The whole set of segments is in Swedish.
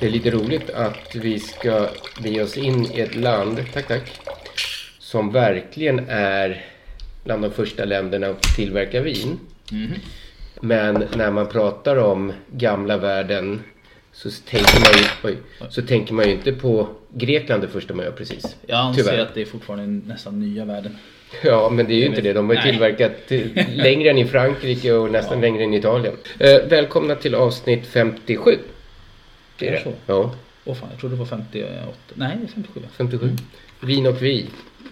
Det är lite roligt att vi ska bege oss in i ett land, tack tack, som verkligen är bland de första länderna att tillverka vin. Men när man pratar om gamla världen så tänker man ju, oj, så tänker man ju inte på Grekland det första man gör precis. Jag anser Tyvärr. att det är fortfarande nästan nya världen. Ja, men det är ju inte det. De har ju tillverkat längre än i Frankrike och nästan längre än i Italien. Eh, välkomna till avsnitt 57. Det är det så? Ja. Åh fan, jag trodde det var 58. Nej, det är 57. 57. Vin och vi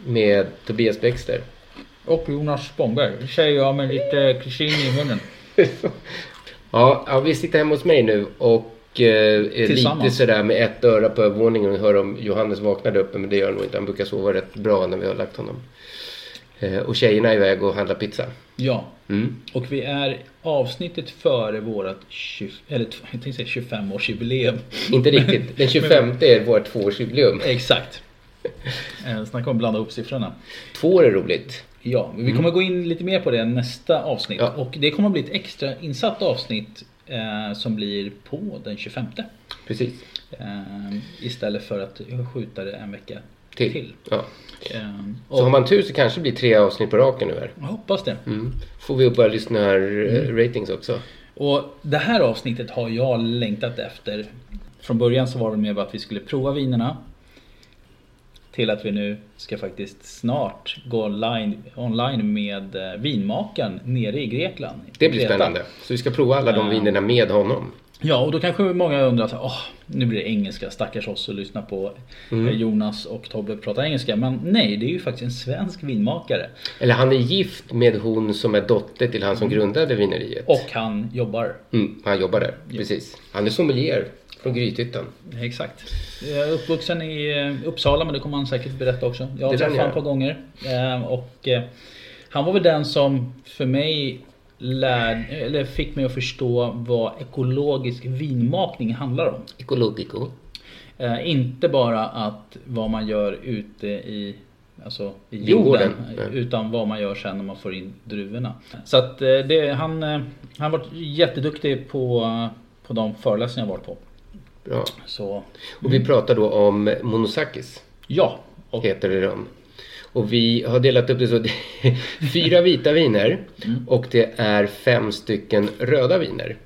med Tobias Bäckster. Och Jonas Spångberg. Det säger jag med lite kusin i munnen. Ja, ja, vi sitter hemma hos mig nu och eh, är lite sådär med ett öra på övervåningen och hör om Johannes vaknar där uppe, men det gör han nog inte. Han brukar sova rätt bra när vi har lagt honom. Eh, och tjejerna är iväg och handlar pizza. Ja. Mm. Och vi är avsnittet före vårat 20, eller, jag tänkte säga 25-årsjubileum. Inte riktigt. Den 25 är vårt tvåårsjubileum. Exakt. Eh, Snacka om att blanda ihop siffrorna. Två år är roligt. Ja, vi kommer gå in lite mer på det nästa avsnitt. Mm. Ja. Och det kommer att bli ett extra insatt avsnitt eh, som blir på den 25. Precis. Eh, istället för att skjuta det en vecka Till. till. Ja. Eh, Så har man tur så kanske det blir tre avsnitt på raken nu här. jag hoppas det. Mm. Får vi upp våra lyssnar-ratings också. Och det här avsnittet har jag längtat efter. Från början så var det med att vi skulle prova vinerna. Till att vi nu ska faktiskt snart gå online, online med eh, vinmakaren nere i Grekland. Det blir spännande. Så vi ska prova alla de Ja. vinerna med honom. Ja, och då kanske många undrar så här, nu blir det engelska, stackars oss och lyssna på Mm. eh, Jonas och Tobbe prata engelska. Men nej, det är ju faktiskt en svensk vinmakare. Eller han är gift med hon som är dotter till han som grundade vineriet. Och han jobbar. Mm, han jobbar där, precis. Han är sommelier från Grythyttan. Exakt. Jag är uppvuxen i eh, Uppsala men det kommer han säkert berätta också. Jag har träffat honom ett par gånger. Eh, Och han var väl den som för mig lär, eller fick mig att förstå vad ekologisk vinmakning handlar om. Ecologico. Eh, Inte bara att vad man gör ute i Alltså i jorden. nej. Utan vad man gör sen när man får in druvorna. Så att eh, det, han, eh, han var jätteduktig på, på de föreläsningar jag varit på. Bra. Så Och vi pratar då om Monosakis. ja. Och, Heter det de. Och vi har delat upp det så. fyra vita viner. Och det är fem stycken röda viner.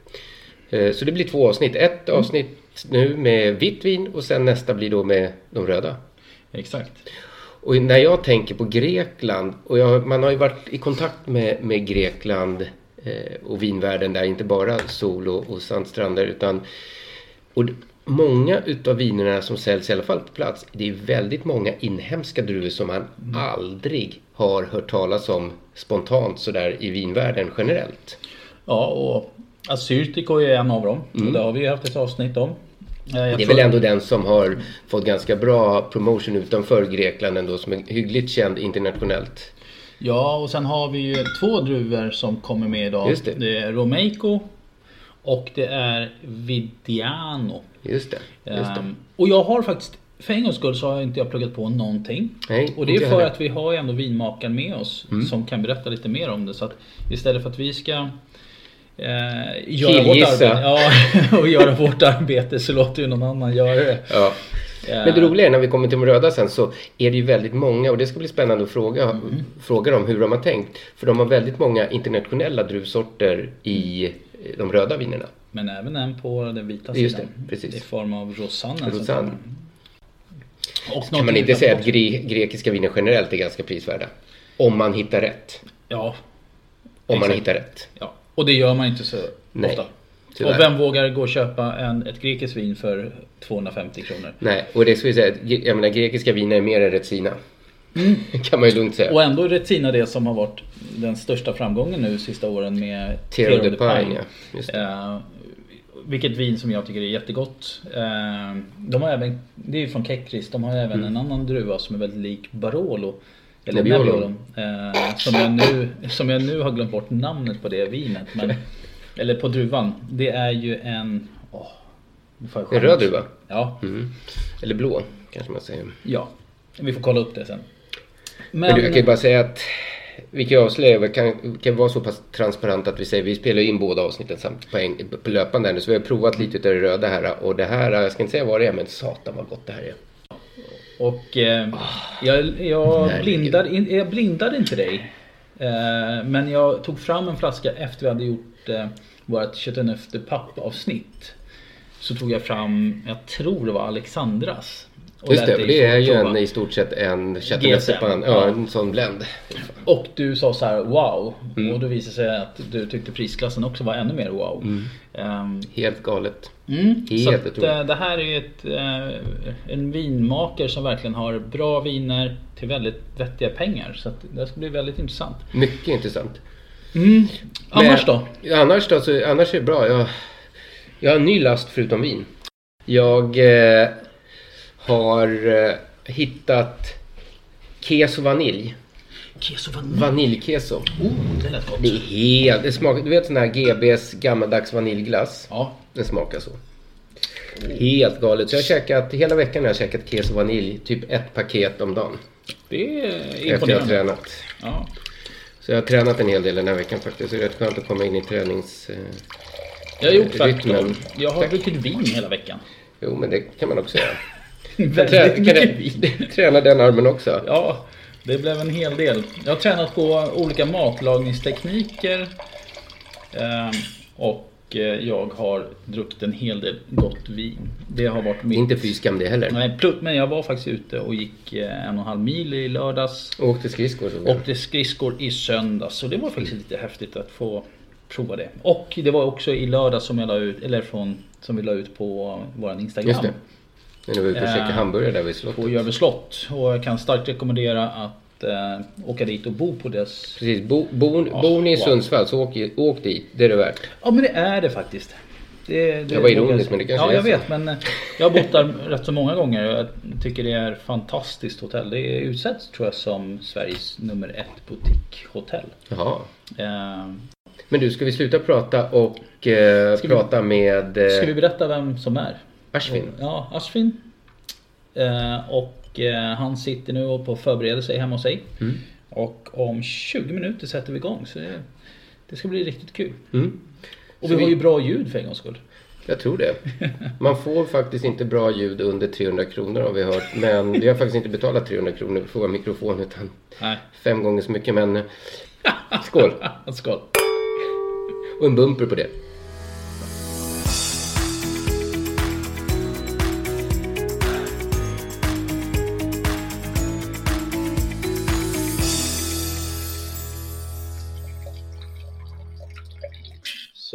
Eh, Så det blir två avsnitt. Ett avsnitt nu med vitt vin och sen nästa blir då med de röda. exakt. Och när jag tänker på Grekland, och jag, man har ju varit i kontakt med, med Grekland eh, och vinvärlden där, inte bara sol och, och sandstränder utan och många utav vinerna som säljs i alla fall på plats, det är väldigt många inhemska druvor som man aldrig har hört talas om spontant sådär i vinvärlden generellt. Ja och Assyrtiko är en av dem. Och det har vi haft ett avsnitt om. Eh, jag Mm. Det är väl ändå den som har fått ganska bra promotion utanför Grekland ändå, som är hyggligt känd internationellt. Ja och sen har vi ju två druvor som kommer med idag. Just det. är Romeico och det är Vidiano. Just det. Just det. Ehm, och jag har faktiskt för en gångs skull så har inte jag pluggat på någonting. Nej, och det är för att vi har ju ändå vinmakaren med oss som kan berätta lite mer om det. Så att istället för att vi ska eh, göra vårt arbete, ja, och göra vårt arbete så låter ju någon annan göra det. Ja. Men det roliga är när vi kommer till de röda sen så är det ju väldigt många och det ska bli spännande att fråga, Mm. fråga dem hur de har tänkt. För de har väldigt många internationella druvsorter i de röda vinerna. Men även en på den vita Just sidan. det, precis. I form av Rosanne. som Rosanne. Och Kan man inte säga att gre- grekiska viner generellt är ganska prisvärda? Om man hittar rätt. Ja, Om man Exakt. hittar rätt. ja. Och det gör man inte så Nej, ofta. tyvärr. Och vem vågar gå och köpa en, ett grekiskt vin för 250 kronor? Nej, och det ska vi säga, jag menar grekiska viner är mer än Retsina. Kan man ju lugnt säga. Och ändå är Retina det som har varit den största framgången nu sista åren med Tear of the Pine, ja. Eh, vilket vin som jag tycker är jättegott. Eh, de har även, det är ju från Kekris, de har även en annan druva som är väldigt lik Barolo. Eller Nebbiolo. Eh, som, jag nu, som jag nu har glömt bort namnet på det vinet. Men, eller på druvan. Det är ju en... åh, En röd druva? Ja, Mm. Eller blå, kanske man säger. ja. Vi får kolla upp det sen. Men jag kan ju bara säga att vi kan avslöja, vi kan, kan vara så pass transparent att vi säger vi spelar in båda avsnitten samt på, en, på löpande nu. Så vi har provat lite utav det röda här och det här, jag ska inte säga vad det är men satan vad gott det här är. Och eh, jag, jag, Herregud. blindar, in, jag blindade inte dig. Eh, men jag tog fram en flaska efter vi hade gjort eh, vårt köttenöfter papp-avsnitt. Så tog jag fram, jag tror det var Alexandras. Just det, det är ju en, i stort sett en köttnötterpan, ja, en sån blend. Och du sa så här wow. Mm. Och då visade sig att du tyckte prisklassen också var ännu mer wow. Ehm, Helt galet. Mm, Helt så att, eh, det här är ju ett, eh, en vinmaker som verkligen har bra viner till väldigt vettiga pengar. Så det ska bli väldigt intressant. Mycket intressant. Annars då? Annars då, så, annars är det bra. Jag, jag har en ny last förutom vin. Jag eh, har eh, hittat keso vanilj. Keso vanilj. Vaniljkeso. Oh, det lät gott. Det är helt, det smakar, du vet sån här GBs gammaldags vaniljglass? Ja. Den smakar så. Helt galet. Så jag har käkat, hela veckan har jag käkat keso vanilj, typ ett paket om dagen. Det är Efter jag har imponerande. tränat. Ja. Så jag har tränat en hel del den här veckan faktiskt. Så det är rätt skönt att komma in i tränings... Eh, Jag har gjort Rytmen. tvärtom. Jag har druckit vin hela veckan. jo, men det kan man också göra. Väldigt mycket vin. träna den armen också. Ja, det blev en hel del. Jag har tränat på olika matlagningstekniker. Ehm, Och eh, jag har druckit en hel del gott vin. Det har varit mitt... Inte fy skam det heller. Nej, men jag var faktiskt ute och gick eh, en och en halv mil i lördags. Och åkte skridskor. så. Åkte skridskor i söndags. Så det var faktiskt lite häftigt att få prova det. Och det var också i lördags som jag la ut, eller från, som vi la ut på vår Instagram. När vi var ute och käkade Eh, hamburgare där vid slottet. På Järby slott. Och jag kan starkt rekommendera att eh, åka dit och bo på dess... Precis, bo, bo, Ja, bor ni i wow. Sundsvall så åk, åk dit. Det är det värt. Ja men det är det faktiskt. Det, det Jag var ironisk, men det kanske Ja jag vet men eh, jag har bott där rätt så många gånger och jag tycker det är ett fantastiskt hotell. Det är utsett tror jag som Sveriges nummer ett boutiquehotell. Jaha. Eh, Men du, ska vi sluta prata och eh, Ska vi- prata med eh, ska vi berätta vem som är? Ashwin? Ja, Ashwin. Eh, och eh, han sitter nu och på förbereder sig hemma hos sig. Mm. Och om 20 minuter sätter vi igång. Så det, det ska bli riktigt kul. Mm. Och Så vi har vi- ju bra ljud för en gångs skull. Jag tror det. Man får faktiskt inte bra ljud under 300 kronor har vi hört. Men vi har faktiskt inte betalat 300 kronor för vår mikrofon utan Nej. fem gånger så mycket. Men skål! Skål. Och en bumper på det.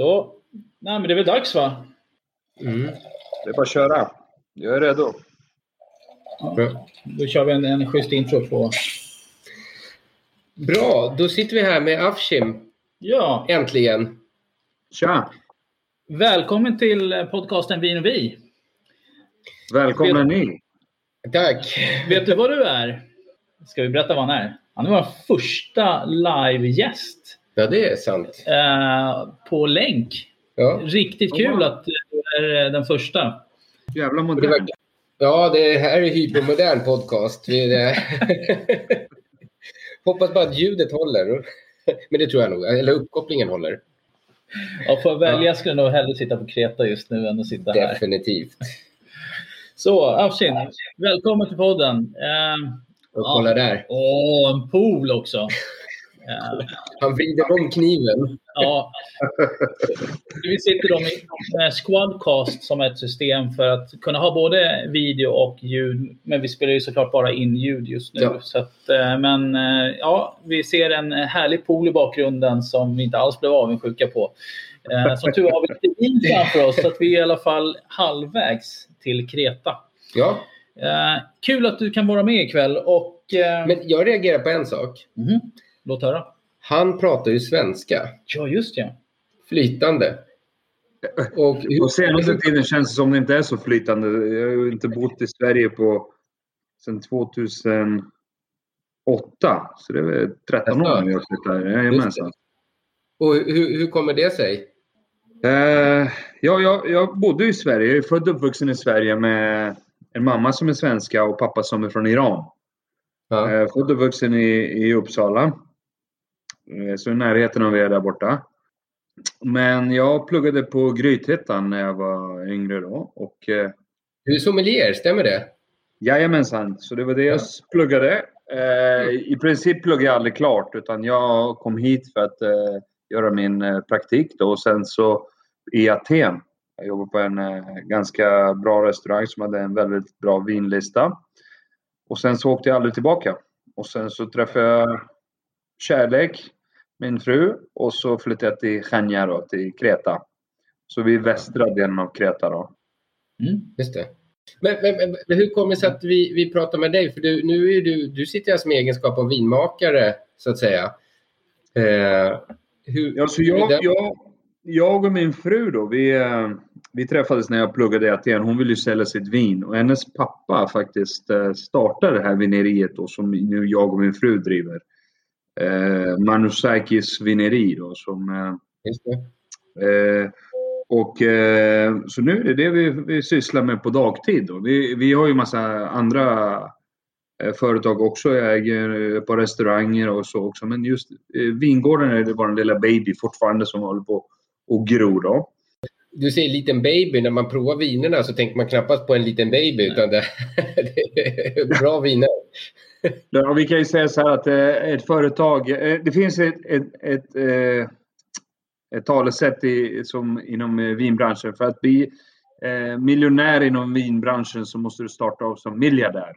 Så. Nej men det är väl dags va? Mm. Det är bara att köra. Jag är redo. Bra. Då kör vi en, en schysst intro på... Bra, då sitter vi här med Afshim. Ja, Äntligen. Tja! välkommen till podcasten Vin och Vi. Välkomna ni! Tack. Vet du vad du är? Ska vi berätta vad han är? Han är vår första livegäst Ja, det är sant. eh, på länk. Ja, Riktigt kul att du är den första. Jävla modern. ja det här är hypermodern podcast. Vi, eh, hoppas bara att ljudet håller. Men det tror jag nog. Eller uppkopplingen håller. Ja, får jag välja skulle jag nog hellre sitta på Kreta just nu än att sitta här. Definitivt. Så, Afshin, välkommen till podden. Eh, Och kolla där. Åh, en pool också. Eh, Han vrider om kniven. ja. Vi sitter då med Squadcast som ett system för att kunna ha både video och ljud. Men vi spelar ju såklart bara in ljud just nu. Ja. Så att, eh, men eh, ja, vi ser en härlig pool i bakgrunden som vi inte alls blev avundsjuka på. Som tur har vi lite vin framför oss så att vi är i alla fall halvvägs till Kreta. Ja, kul att du kan vara med ikväll och... Men jag reagerar på en sak. mhm. Låt höra. Han pratar ju svenska. Ja, just ja. Flytande. Och På senaste tiden känns det som det inte är så flytande. Jag har ju inte bott i Sverige på sedan 2008. Så det är väl 13 år nu jag flyttade. Jajamensan. och hur, hur kommer det sig? Eh, ja, jag, jag bodde i Sverige. Jag är född och uppvuxen i Sverige med en mamma som är svenska och pappa som är från Iran. Ja. Eh, född och uppvuxen i, i Uppsala. Eh, så i närheten av er där borta. Men jag pluggade på Grythyttan när jag var yngre då. Och, eh, Du är sommelier, stämmer det? jajamensan, så det var det jag pluggade. Eh, I princip pluggade jag aldrig klart utan jag kom hit för att eh, göra min eh, praktik då. Och sen så i Aten. Jag jobbade på en eh, ganska bra restaurang som hade en väldigt bra vinlista. Och sen så åkte jag aldrig tillbaka. Och sen så träffade jag kärlek, min fru. Och så flyttade jag till Chania då, till Kreta. Så vi är västra delen av Kreta då. Mm. Just det. Men, men, men- hur kommer det sig att vi, vi pratar med dig? För du, nu är du, du sitter här som egenskap av vinmakare, så att säga. Eh, hur, Ja, så jag, jag, jag och min fru då, vi, eh, vi träffades när jag pluggade i Aten. Hon ville ju sälja sitt vin och hennes pappa faktiskt eh, startade det här vineriet då, som nu jag och min fru driver. Eh, Manusakis vineri då, som eh. Eh, och, eh, så nu är det det vi, vi sysslar med på dagtid. Då. Vi, vi har ju massa andra eh, företag också. Jag äger ett par restauranger och så också. Men just eh, vingården är det vår lilla baby fortfarande som håller på och gror. Då. Du säger liten baby. När man provar vinerna så tänker man knappast på en liten baby. Utan det, det är bra viner. Ja, vi kan ju säga så här att eh, ett företag, eh, det finns ett, ett, ett, eh, ett talesätt i, som, inom vinbranschen. För att bli eh, miljonär inom vinbranschen så måste du starta av som miljardär.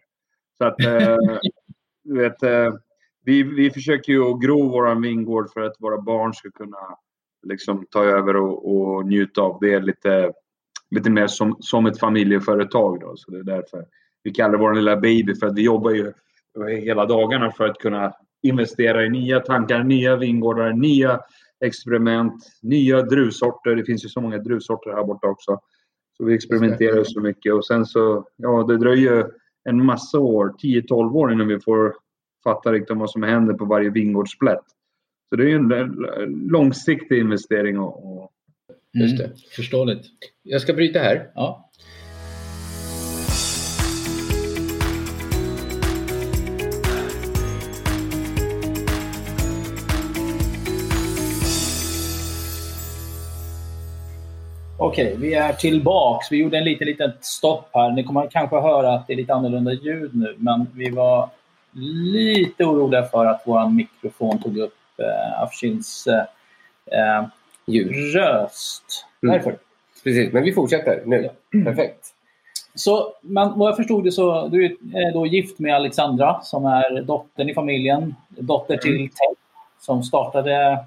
Så att, du vet, vi, vi försöker ju att gro vår vingård för att våra barn ska kunna liksom, ta över och, och njuta av det lite, lite mer som, som ett familjeföretag. Då. Så det är därför vi kallar vår lilla baby för att vi jobbar ju hela dagarna för att kunna investera i nya tankar, nya vingårdar, nya experiment, nya druvsorter. Det finns ju så många druvsorter här borta också. Så vi experimenterar så mycket och sen så, ja det dröjer en massa år, 10-12 år innan vi får fatta riktigt vad som händer på varje vingårdsplätt. Så det är ju en en långsiktig investering och, och Just det. Mm. Förståeligt. Jag ska bryta här. Ja. Okej, vi är tillbaks. Vi gjorde en liten, liten stopp här. Ni kommer kanske höra att det är lite annorlunda ljud nu, men vi var lite oroliga för att vår mikrofon tog upp eh, Afshins eh, eh, Ljud. röst. Mm. Därför. Precis, men vi fortsätter nu. Perfekt. Så, men vad jag förstod det så du är då gift med Alexandra som är dottern i familjen. Dotter till Ted som startade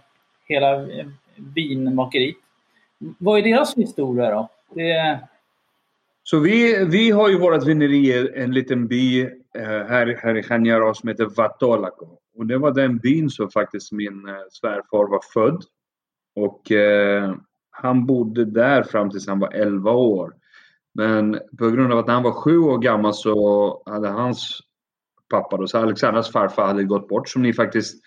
hela eh, vinmakeriet. Vad är deras historia då? Det, Så vi, vi har ju vårt vineri i en liten by eh, här, här i Chaniaro som heter Vatolako. Och det var den byn som faktiskt min eh, svärfar var född. Och eh, han bodde där fram tills han var 11 år. Men på grund av att han var sju år gammal så hade hans pappa, då, så Alexandras farfar, hade gått bort. Som ni faktiskt,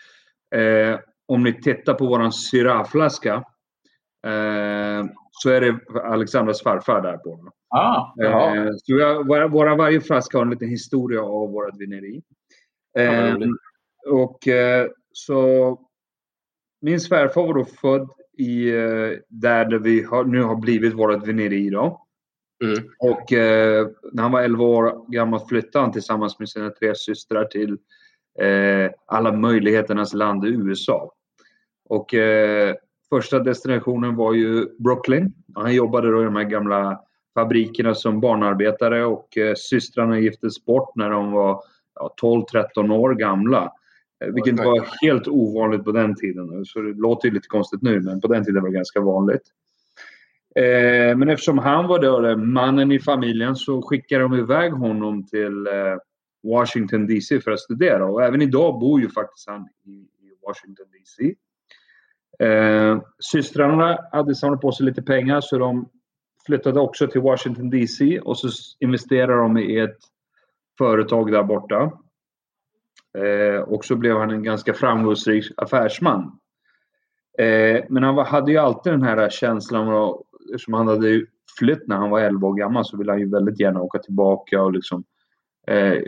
eh, om ni tittar på våran syraflaska eh, så är det Alexandras farfar där på. Ah. Eh, så har, våra, våra, varje flaska har en liten historia av vårt vineri. Eh, och eh, så min svärfar var då född i, eh, där vi har, nu har blivit vårt vineri då. Mm. Och när han var 11 år gammal flyttade han tillsammans med sina tre systrar till alla möjligheternas land i USA. Och första destinationen var ju Brooklyn. Han jobbade då i de här gamla fabrikerna som barnarbetare och eh, systrarna giftes bort när de var ja, 12-13 år gamla. Eh, vilket var helt ovanligt på den tiden. Så det låter ju lite konstigt nu, men på den tiden var det ganska vanligt. Eh, men eftersom han var då mannen i familjen så skickade de iväg honom till eh, Washington DC för att studera. Och även idag bor ju faktiskt han i, i Washington DC. Eh, systrarna hade samlat på sig lite pengar så de flyttade också till Washington DC och så investerade de i ett företag där borta. Eh, och så blev han en ganska framgångsrik affärsman. Eh, men han var, hade ju alltid den här känslan av, eftersom han hade flytt när han var 11 år gammal så ville han ju väldigt gärna åka tillbaka och liksom eh,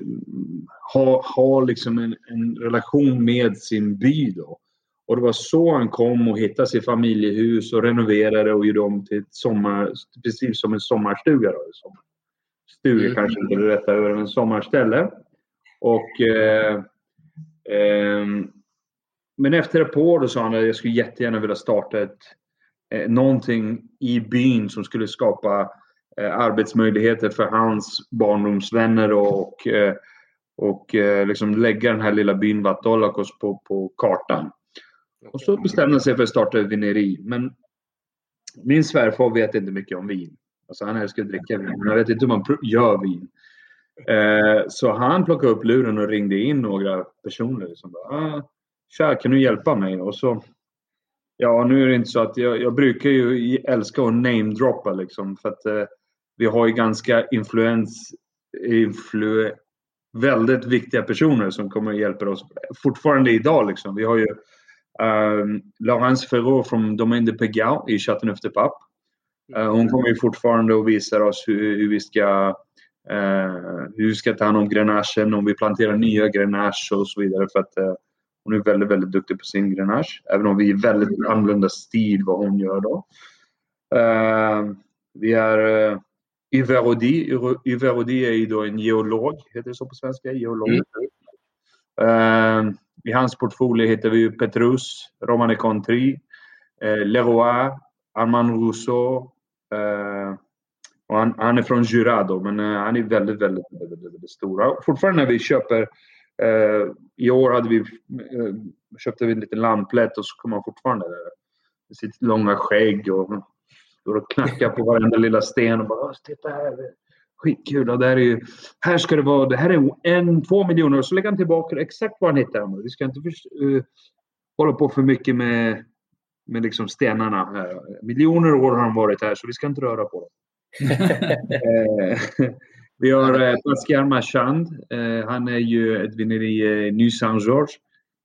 ha, ha liksom en, en, relation med sin by då. Och det var så han kom och hittade sitt familjehus och renoverade och gjorde om till ett sommar, precis som en sommarstuga. Då. Stuga mm. kanske inte är det rätta över men sommarställe. Och eh, eh, men efter ett par år sa han att jag skulle jättegärna vilja starta ett, eh, någonting i byn som skulle skapa eh, arbetsmöjligheter för hans barndomsvänner och, eh, och eh, liksom lägga den här lilla byn Vatolakos på, på kartan. Och så bestämde han sig för att starta ett vineri. Men min svärfar vet inte mycket om vin. Alltså han älskar att dricka vin, men han vet inte hur man gör vin. Eh, så han plockade upp luren och ringde in några personer som bara ah, Tja, kan du hjälpa mig? Och så Ja, nu är det inte så att jag, jag brukar ju älska att namedroppa liksom för att eh, vi har ju ganska influens, influ, väldigt viktiga personer som kommer och hjälper oss fortfarande idag liksom. Vi har ju um, Laurence Ferraud från Domaine de Pegau i Chateauneuf-de-Pape. Uh, hon kommer ju fortfarande att visa oss hur, hur vi ska uh, hur vi ska ta hand om grenachen, om vi planterar nya grenage och så vidare. För att uh, hon är väldigt, väldigt duktig på sin grenage. Även om vi är väldigt annorlunda stil vad hon gör då. vi är uh, Yverodi. Yverodi är ju då en geolog, heter det så på svenska? Geolog. Mm. I hans portfolio hittar vi Petrus, Romane Contri, eh, Leroy, Armand Rousseau, eh, och han, han, är från Jurado, men eh, han är väldigt, väldigt, väldigt, väldigt, stora. Fortfarande när vi köper, eh, i år hade vi, eh, köpte vi en liten lamplätt och så kommer han fortfarande där med sitt långa skägg och står och knackar på varenda lilla sten och bara “Titta här, skitkul!” och där är ju, här ska det vara, det här är en, två miljoner och så lägger han tillbaka exakt var han hittar. Vi ska inte för, uh, hålla på för mycket med, med liksom stenarna. Här. Miljoner år har han varit här så vi ska inte röra på dem. Eh, vi har eh, Pascal Marchand. Eh, han är ju ett vineri i New Saint-Georges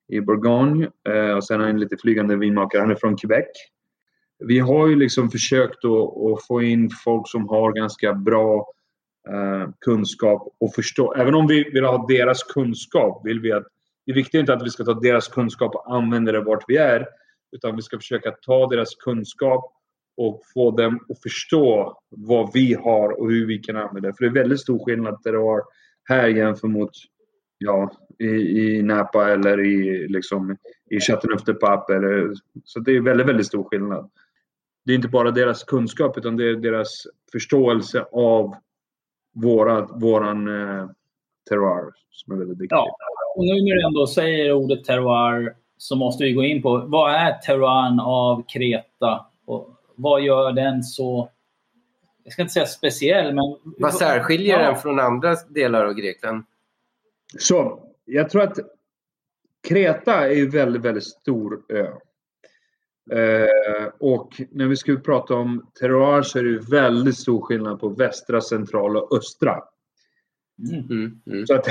i Bourgogne. och sen är han lite flygande vinmakare. Han är från Quebec. Vi har ju liksom försökt att, att få in folk som har ganska bra Eh, kunskap och förstå. Även om vi vill ha deras kunskap vill vi att det är inte att vi ska ta deras kunskap och använda det vart vi är. Utan vi ska försöka ta deras kunskap och få dem att förstå vad vi har och hur vi kan använda det. För det är väldigt stor skillnad det du har här jämfört mot ja, i, i Napa eller i, liksom, i Chateauneuf-de-Pape. Så det är väldigt, väldigt stor skillnad. Det är inte bara deras kunskap utan det är deras förståelse av våra, våran eh, terroir som är väldigt viktig. Ja, och nu när du ändå säger ordet terroir så måste vi gå in på vad är terroiren av Kreta? Och vad gör den så, jag ska inte säga speciell, men... Vad särskiljer ja. den från andra delar av Grekland? Så, jag tror att Kreta är ju väldigt, väldigt stor ö. Eh, och när vi ska prata om terroir så är det väldigt stor skillnad på västra, centrala och östra. Mm. Mm, mm. Så att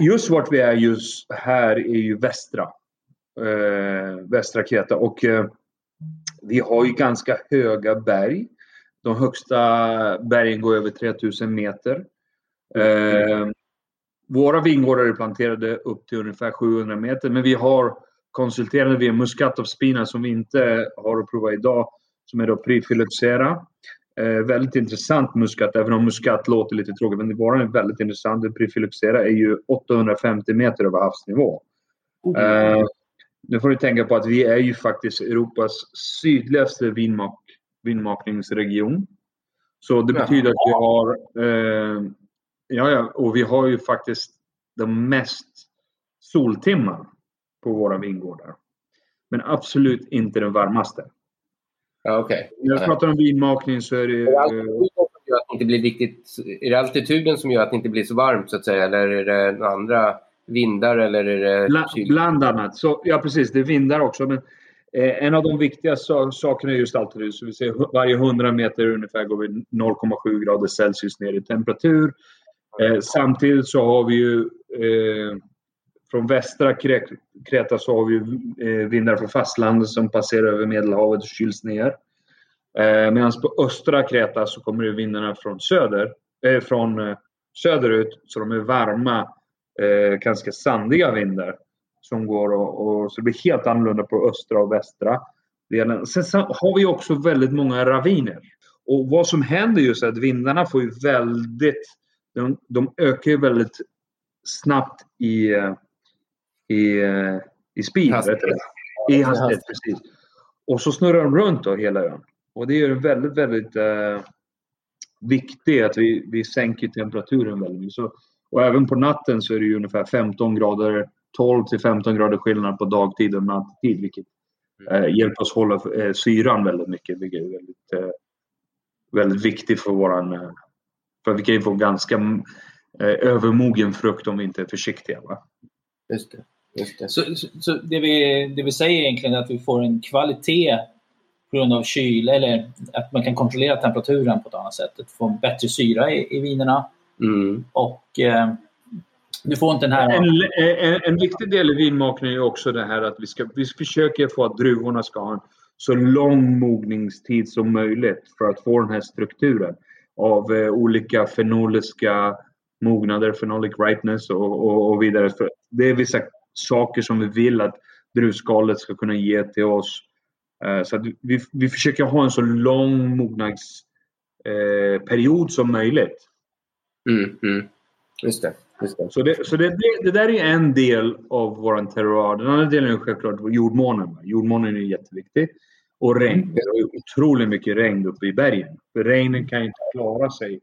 just vart vi är just här är ju västra. Eh, västra Kreta. Och eh, vi har ju ganska höga berg. De högsta bergen går över 3000 meter. Eh, våra vingårdar är planterade upp till ungefär 700 meter men vi har konsulterade vi Muscat of Spina som vi inte har att prova idag som är då Prifilocera. Eh, väldigt intressant muskat, även om muskat låter lite tråkigt. Men våran är väldigt intressant. Det Prefyluxera är ju 850 meter över havsnivå. Eh, nu får du tänka på att vi är ju faktiskt Europas sydligaste vinmak vinmakningsregion. Så det betyder att vi har... Eh, ja, ja, och vi har ju faktiskt de mest soltimmar på våra vingårdar. Men absolut inte den varmaste. Ja, okej. När jag pratar om vinmakning så är det... Är det att blir riktigt... Är det altituden som gör att det inte blir så varmt så att säga? Eller är det andra vindar eller är det Bla, kyl? bland annat. Så, ja, precis. Det är vindar också. Men eh, en av de viktiga so sakerna är just altitud. Så vi ser varje 100 meter ungefär går vi 0,7 grader Celsius ner i temperatur. Eh, samtidigt så har vi ju eh, från västra Kreta så har vi eh, vindar från fastlandet som passerar över Medelhavet och kyls ner. Eh, Medan på östra Kreta så kommer det vindarna från söder, eh, från eh, söderut så de är varma, eh, ganska sandiga vindar som går och, och så det blir helt annorlunda på östra och västra delen. Sen har vi också väldigt många raviner. Och vad som händer just är att vindarna får ju väldigt, de, de ökar ju väldigt snabbt i, eh, i, eh, i speed. Hastighet. I hastighet, precis. Och så snurrar de runt då hela ön. Och det är ju väldigt, väldigt eh, viktigt att vi, vi sänker temperaturen väldigt mycket. Så, och även på natten så är det ju ungefär 15 grader, 12 till 15 grader skillnad på dagtid och natttid. Vilket eh, hjälper oss hålla eh, syran väldigt mycket. Vilket är väldigt, eh, väldigt viktigt för våran... Eh, för vi kan ju få ganska eh, övermogen frukt om vi inte är försiktiga. Va? Just det. Just det. Så, så, så det, vi, det vi säger egentligen är att vi får en kvalitet på grund av kyl eller att man kan kontrollera temperaturen på ett annat sätt. Att få en bättre syra i, i vinerna Mm. och eh, du får inte den här... En, en, en viktig del i vinmakningen är också det här att vi, ska, vi försöker få att druvorna ska ha en så lång mogningstid som möjligt för att få den här strukturen av eh, olika fenoliska mognader, phenolic ripeness och, och, och vidare. För det är vissa saker som vi vill att druvskalet ska kunna ge till oss. Eh, så att vi, vi försöker ha en så lång mognadsperiod eh, som möjligt. Mm. Mm. Just det. Just det. Så, det, så det, det, där är en del av vår terroir. Den andra delen är självklart jordmånen. Jordmånen är jätteviktig. Och regn. Det är otroligt mycket regn uppe i bergen. För regnen kan inte klara sig.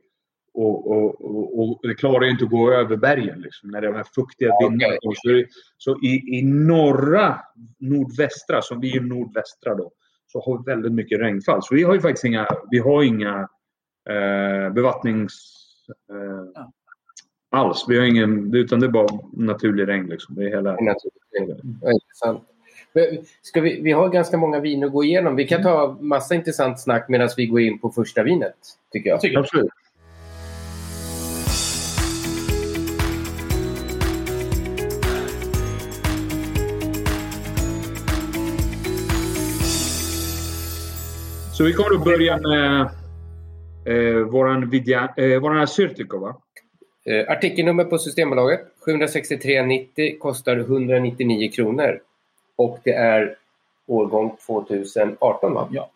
Och, och, och, och det klarar ju inte att gå över bergen liksom, när det är de här fuktiga vindarna. Så, det- så i, i norra, nordvästra, som vi är nordvästra då, så har vi väldigt mycket regnfall. Så vi har ju faktiskt inga, vi har inga eh, bevattnings... Eh, alls. Vi har ingen, utan det är bara naturlig regn. Liksom. Det är hela... Ja, intressant. Ska vi, vi har ganska många viner att gå igenom. Vi kan ta massa intressant snack medan vi går in på första vinet. Tycker jag. Absolut. Så vi kommer att börja med eh, våran, vidja, eh, våran Assyrtiko, va? Eh, artikelnummer på Systembolaget 763,90 kostar 199 kronor. Och det är årgång 2018 va? Ja.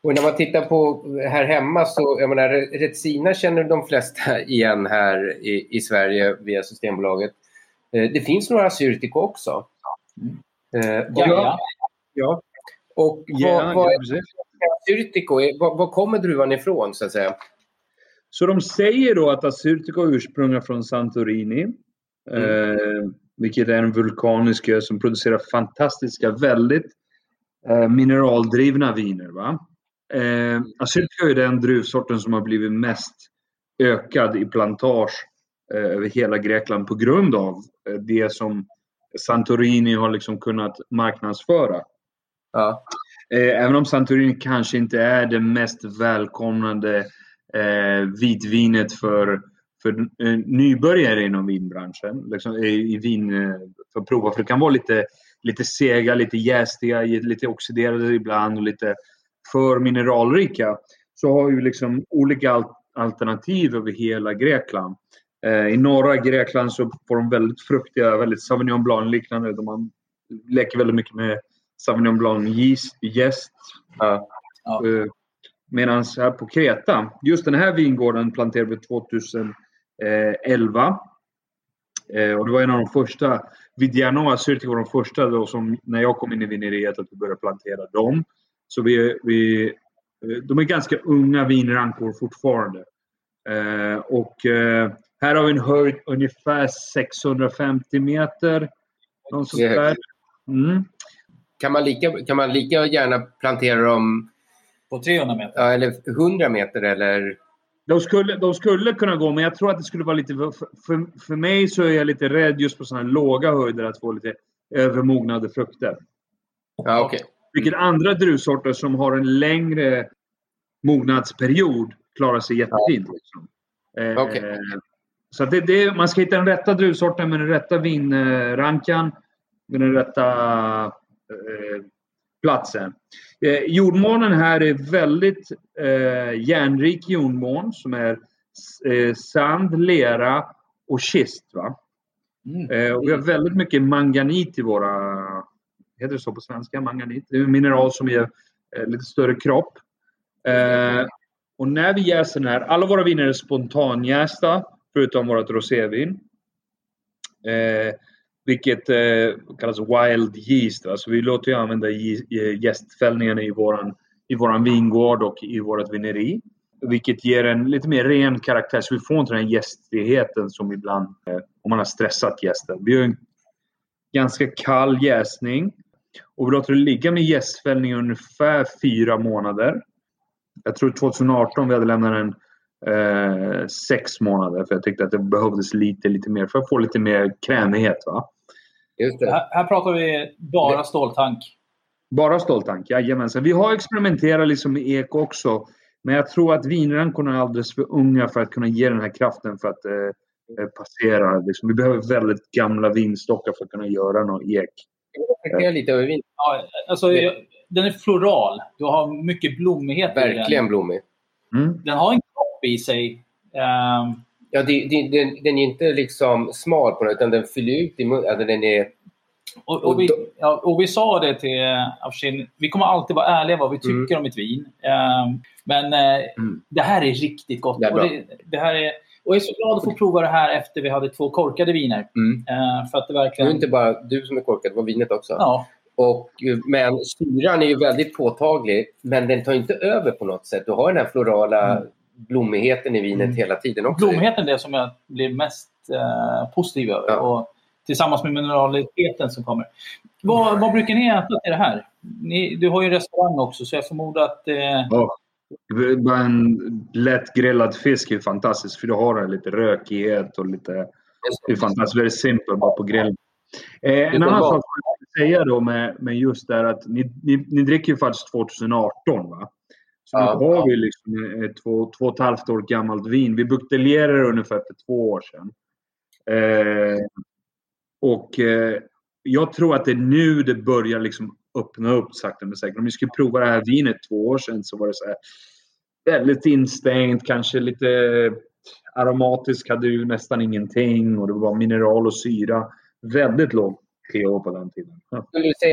Och när man tittar på här hemma så, jag menar, Retsina känner de flesta igen här i, i Sverige via Systembolaget. Eh, det finns några Assyrtiko också. Eh, och- Ja, ja. Och Ja, vad, vad ja, är precis. Assyrtiko? Var, var kommer druvan ifrån så att säga? Så de säger då att Assyrtiko är ursprungligen från Santorini. Eh, vilket är en vulkanisk ö som producerar fantastiska, väldigt eh, mineraldrivna viner. Va? Eh, Assyrtiko är den druvsorten som har blivit mest ökad i plantage eh, över hela Grekland på grund av eh, det som Santorini har liksom kunnat marknadsföra. Ja. Eh, även om Santorini kanske inte är det mest välkomnande eh, vitvinet för, för eh, nybörjare inom vinbranschen. Liksom, i, i vin, eh, för att prova. För det kan vara lite, lite sega, lite jästiga, lite oxiderade ibland och lite för mineralrika. Så har vi liksom olika al- alternativ över hela Grekland. Eh, I norra Grekland så får de väldigt fruktiga, väldigt Sauvignon Blanc-liknande. Man leker väldigt mycket med Sauvignon Blanc yeast, jäst. Ja. Ja. Eh, Medan här på Kreta, just den här vingården planterade vi 2011. Eh, och det var en av de första, Vidianoa Syrti var de första då som, när jag kom in i vineriet, att vi började plantera dem. Så vi, vi, eh, de är ganska unga vinrankor fortfarande. Eh, och eh, här har vi en höjd ungefär 650 meter. Någon sånt där. Mm. Kan, man lika, kan man lika gärna plantera dem På 300 meter? ja, eller 100 meter eller? De skulle, de skulle kunna gå, men jag tror att det skulle vara lite... För, för, för mig så är jag lite rädd just på sådana här låga höjder att få lite övermognade frukter. Ja, okej. Vilket andra druvsorter som har en längre mognadsperiod klarar sig jättefint. Liksom. Eh, Okej. Så att det, det, man ska hitta den rätta druvsorten med den rätta vinrankan, med den rätta eh, platsen. Eh, jordmånen här är väldigt eh, järnrik jordmån som är eh, sand, lera och kist. Va? Eh, och vi har väldigt mycket manganit i våra... Heter det så på svenska? Manganit? Det är en mineral som ger eh, lite större kropp. Eh, och när vi jäser den här, alla våra viner är spontanjästa förutom vårt rosévin. Vilket eh, kallas wild yeast. Va? Så vi låter ju använda jästfällningen i våran, i våran vingård och i vårt vineri. Vilket ger en lite mer ren karaktär så vi får inte den här jästigheten som ibland eh, om man har stressat jästen. Vi har en ganska kall jäsning och vi låter det ligga med jästfällning i ungefär fyra månader. Jag tror 2018 vi hade lämnat den eh, sex månader för jag tyckte att det behövdes lite, lite mer för att få lite mer krämighet. Va? Just det. Här, här pratar vi bara ståltank. Bara ståltank, jajamensan. Vi har experimenterat liksom med ek också. Men jag tror att vinrankorna är alldeles för unga för att kunna ge den här kraften för att eh, eh, passera. Liksom. Vi behöver väldigt gamla vinstockar för att kunna göra någon ek. Jag lite över vin. Ja, alltså, jag, den är floral. Du har mycket blommighet i Verkligen den. blommig. Mm. Den har en kropp i sig. Ehm, Ja, det, det, den, den är inte liksom smal på något utan den fyller ut i munnen. Alltså, den är... och, och, vi, ja, och vi sa det till Afshin. Vi kommer alltid vara ärliga vad vi tycker om ett vin. Ehm, men eh, Mm. det här är riktigt gott. Det är och, det, det här är, och jag är så glad att få prova det här efter vi hade två korkade viner. Mm. Ehm, för att det Det är verkligen... inte bara du som är korkad, det var vinet också. Ja, Och, eh, men syran är ju väldigt påtaglig, men den tar inte över på något sätt. Du har den här florala blommigheten i vinet Mm. hela tiden också. blommigheten är det som jag blir mest eh, positiv över. Ja. Och tillsammans med mineraliteten som kommer. Vad, vad brukar ni äta till det här? Ni, du har ju en restaurang också, så jag förmodar att... Eh, Ja. Bara en lätt grillad fisk är fantastiskt för du har en lite rökighet och lite... Det är fantastiskt. Väldigt simpelt bara på grillen. Eh, en annan sak jag vill säga då med, med just det här att ni, ni, ni dricker ju faktiskt 2018 va? Så Ja. nu har vi liksom ett två, två och ett halvt år gammalt vin. Vi buteljerar det ungefär för två år sedan. Eh, och eh, jag tror att det är nu det börjar liksom öppna upp sakta men säkert. Om vi skulle prova det här vinet två år sedan så var det så här väldigt instängt, kanske lite aromatisk, hade ju nästan ingenting och det var mineral och syra. Väldigt låg pH på den tiden. Ja. Skulle du säga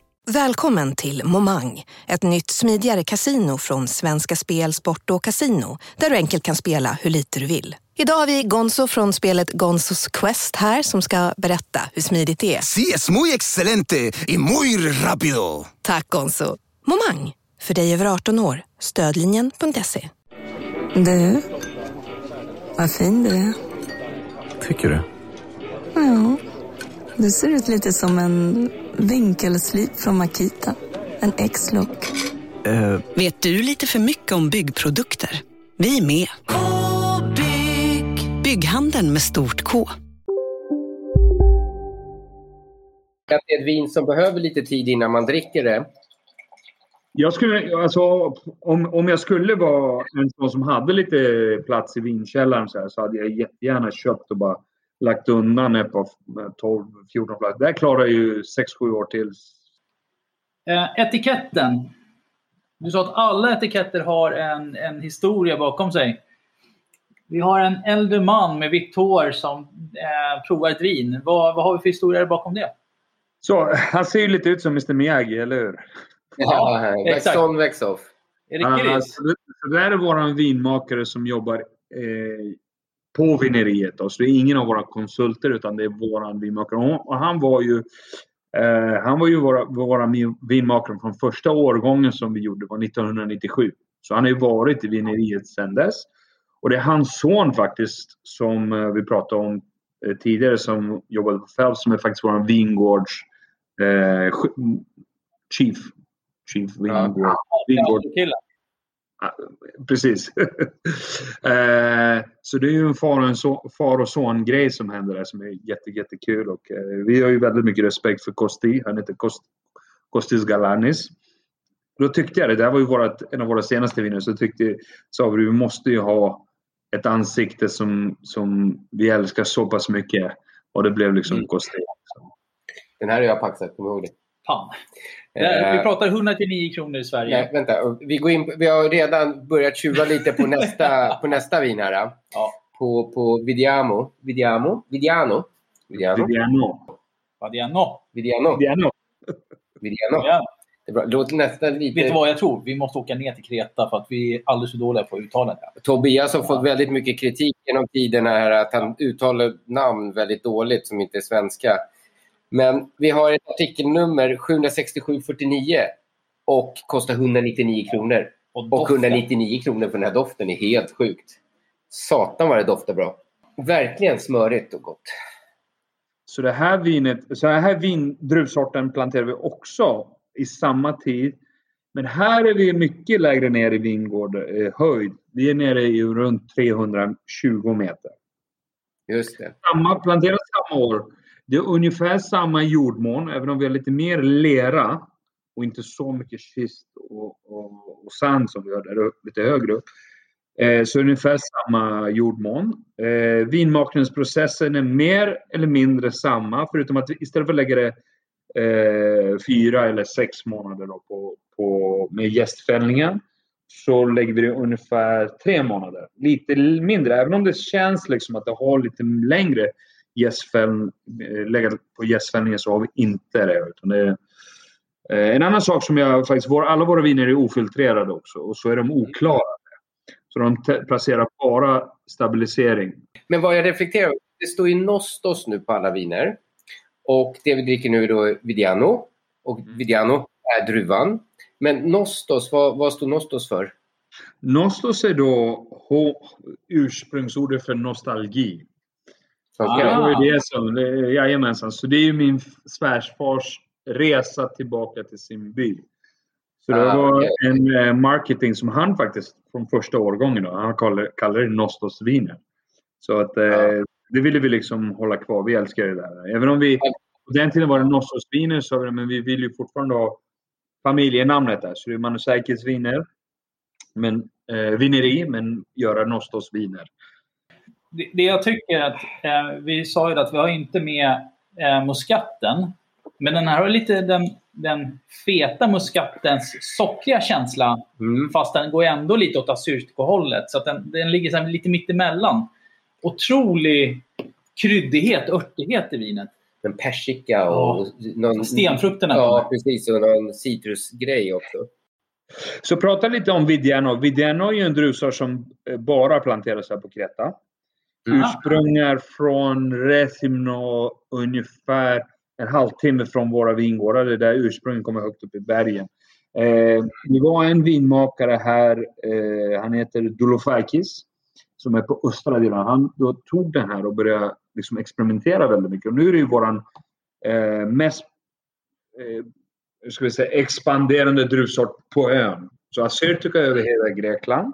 Välkommen till Momang, ett nytt smidigare kasino från Svenska Spel, Sport och Casino där du enkelt kan spela hur lite du vill. Idag har vi Gonzo från spelet Gonzos Quest här som ska berätta hur smidigt det är. Sí, es muy excelente y muy rápido. Tack Gonzo! Momang, för dig över 18 år. Stödlinjen.se. Du, vad fin du är. Tycker du? Ja, du ser ut lite som en vinkelslip från Makita. En X-look. Vet du lite för mycket om byggprodukter? Vi är med. -bygg. Bygghandeln med stort K. att det är ett vin som behöver lite tid innan man dricker det. Jag skulle, alltså, om, om jag skulle vara en sån som hade lite plats i vinkällaren så, här, så hade jag jättegärna köpt och bara lagt undan ett par 12-14 flaskor. Det klarar ju 6-7 år till. Eh, etiketten. Du sa att alla etiketter har en, en historia bakom sig. Vi har en äldre man med vitt hår som eh, provar ett vin. Vad, vad har vi för historia bakom det? Så, han ser ju lite ut som Mr Miyagi, eller hur? Ja, väx on, väx off. Är det? Alltså, det där är vår vinmakare som jobbar eh, på vineriet. Då. Så det är ingen av våra konsulter utan det är vår vinmakare. Och han var ju, eh, han var ju våra, våra vinmakare från första årgången som vi gjorde var 1997. Så han har ju varit i vineriet sedan dess. Och det är hans son faktiskt som eh, vi pratade om eh, tidigare som jobbade på Phelps som är faktiskt vår vingårds eh, chief. Chief vingård. Ja, vingård. Precis. eh, så det är ju en far och, en so far och son grej som händer där som är jätte, jättekul. Och, eh, vi har ju väldigt mycket respekt för Kosti. Han heter Kost, Kostis Galanis. Då tyckte jag det, det här var ju vårat, en av våra senaste viner, så tyckte sa vi vi måste ju ha ett ansikte som, som vi älskar så pass mycket. Och det blev liksom mm. Kosti. Den här har jag paxat, kom ihåg det. Fan. Vi pratar 199 kronor i Sverige. Nej, vänta. Vi, går in, vi har redan börjat tjuva lite på nästa, på nästa vin här. Ja. På, på Vidiamo. Vidiamo? Vidiano? Vidiano. Vidiano. Vidiano. Vidiano. Vidiano. Det låter nästan lite... Vet du vad jag tror? Vi måste åka ner till Kreta för att vi är alldeles för dåliga på att uttala det. Tobias har fått väldigt mycket kritik genom tiderna här att han uttalar namn väldigt dåligt som inte är svenska. Men vi har ett artikelnummer 76749 och kostar 199 kronor. Och, och 199 kronor för den här doften är helt sjukt. Satan vad det doftar bra. Verkligen smörigt och gott. Så det här vinet, så den här vin, druvsorten planterar vi också i samma tid. Men här är vi mycket lägre ner i vingård eh, höjd. Vi är nere i runt 320 meter. Just det. Samma, planterat samma år. Det är ungefär samma jordmån, även om vi har lite mer lera och inte så mycket kist och, och, och sand som vi har där lite högre upp. Eh, så ungefär samma jordmån. Eh, vinmakningsprocessen är mer eller mindre samma, förutom att vi istället för att lägga det eh, fyra eller sex månader då på, på, med gästfällningen så lägger vi det ungefär tre månader. Lite mindre, även om det känns liksom att det har lite längre gästfäll, lägga på gästfällningen så har vi inte det. Utan det är, eh, en annan sak som jag faktiskt, alla våra viner är ofiltrerade också och så är de oklara. Så de placerar bara stabilisering. Men vad jag reflekterar det står ju Nostos nu på alla viner. Och det vi dricker nu är då Vidiano. Och Mm. Vidiano är druvan. Men Nostos, vad, vad står Nostos för? Nostos är då ursprungsordet för nostalgi. Okej. Det var ju det som, det- jajamensan. Så det är ju min svärfars resa tillbaka till sin by. Så det Ah, var okej. en eh, marketing som han faktiskt från första årgången då, han kallar, kallar det Nostos-viner. Så att eh, det ville vi liksom hålla kvar. Vi älskar det där. Även om vi på den tiden var det Nostos-viner så men vi vill ju fortfarande ha familjenamnet där. Så det är Manosaikis viner. Men, eh, vineri, men göra Nostos-viner. Det, det jag tycker att, eh, vi sa ju att vi har inte med eh, muskatten. Men den här har lite den, den feta muskattens sockriga känsla. Fast den går ändå lite åt asyrtikohållet. Så att den, den ligger så här lite mittemellan. Otrolig kryddighet, örtighet i vinet. En persika och någon... Stenfrukterna. Ja, precis. Och någon citrusgrej också. Så prata lite om Vidiano. Vidiano är ju en druvsort som eh, bara planteras här på Kreta. Ursprung är från Resimno, ungefär en halvtimme från våra vingårdar. Det är där ursprunget kommer högt upp i bergen. Eh, det var en vinmakare här, eh, han heter Dulofakis, som är på östra delen. Han då tog den här och började liksom experimentera väldigt mycket. Och nu är det ju våran eh, mest eh, hur ska vi säga, expanderande druvsort på ön. Så Assyrtika är över hela Grekland.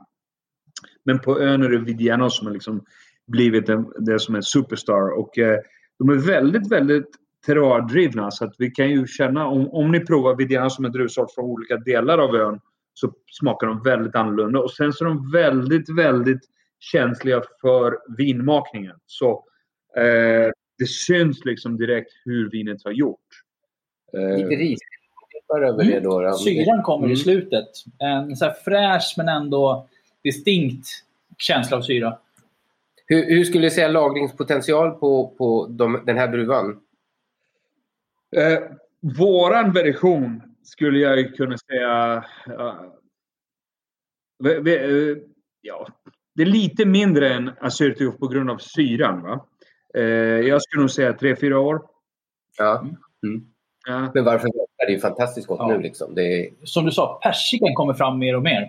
Men på ön är det Vidiano som är liksom blivit en, det som är superstar. Och eh, de är väldigt, väldigt terroirdrivna. Så att vi kan ju känna, om, om ni provar Vidiana som en druvsort från olika delar av ön så smakar de väldigt annorlunda. Och sen så är de väldigt, väldigt känsliga för vinmakningen. Så eh, det syns liksom direkt hur vinet har gjort. Eh, Lite ris över det då. då. Syran kommer Mm. i slutet. En så här fräsch men ändå distinkt känsla av syra. Hur, hur skulle du säga lagringspotential på, på de, den här druvan? Eh, våran version skulle jag kunna säga... eh, vi, vi, eh, ja, det är lite mindre än Assertio på grund av syran. Va? Eh, jag skulle nog säga 3-4 år. Ja. Mm. Ja. Men varför? Det är ju fantastiskt gott nu. Liksom. Det är... Som du sa, persikan kommer fram mer och mer.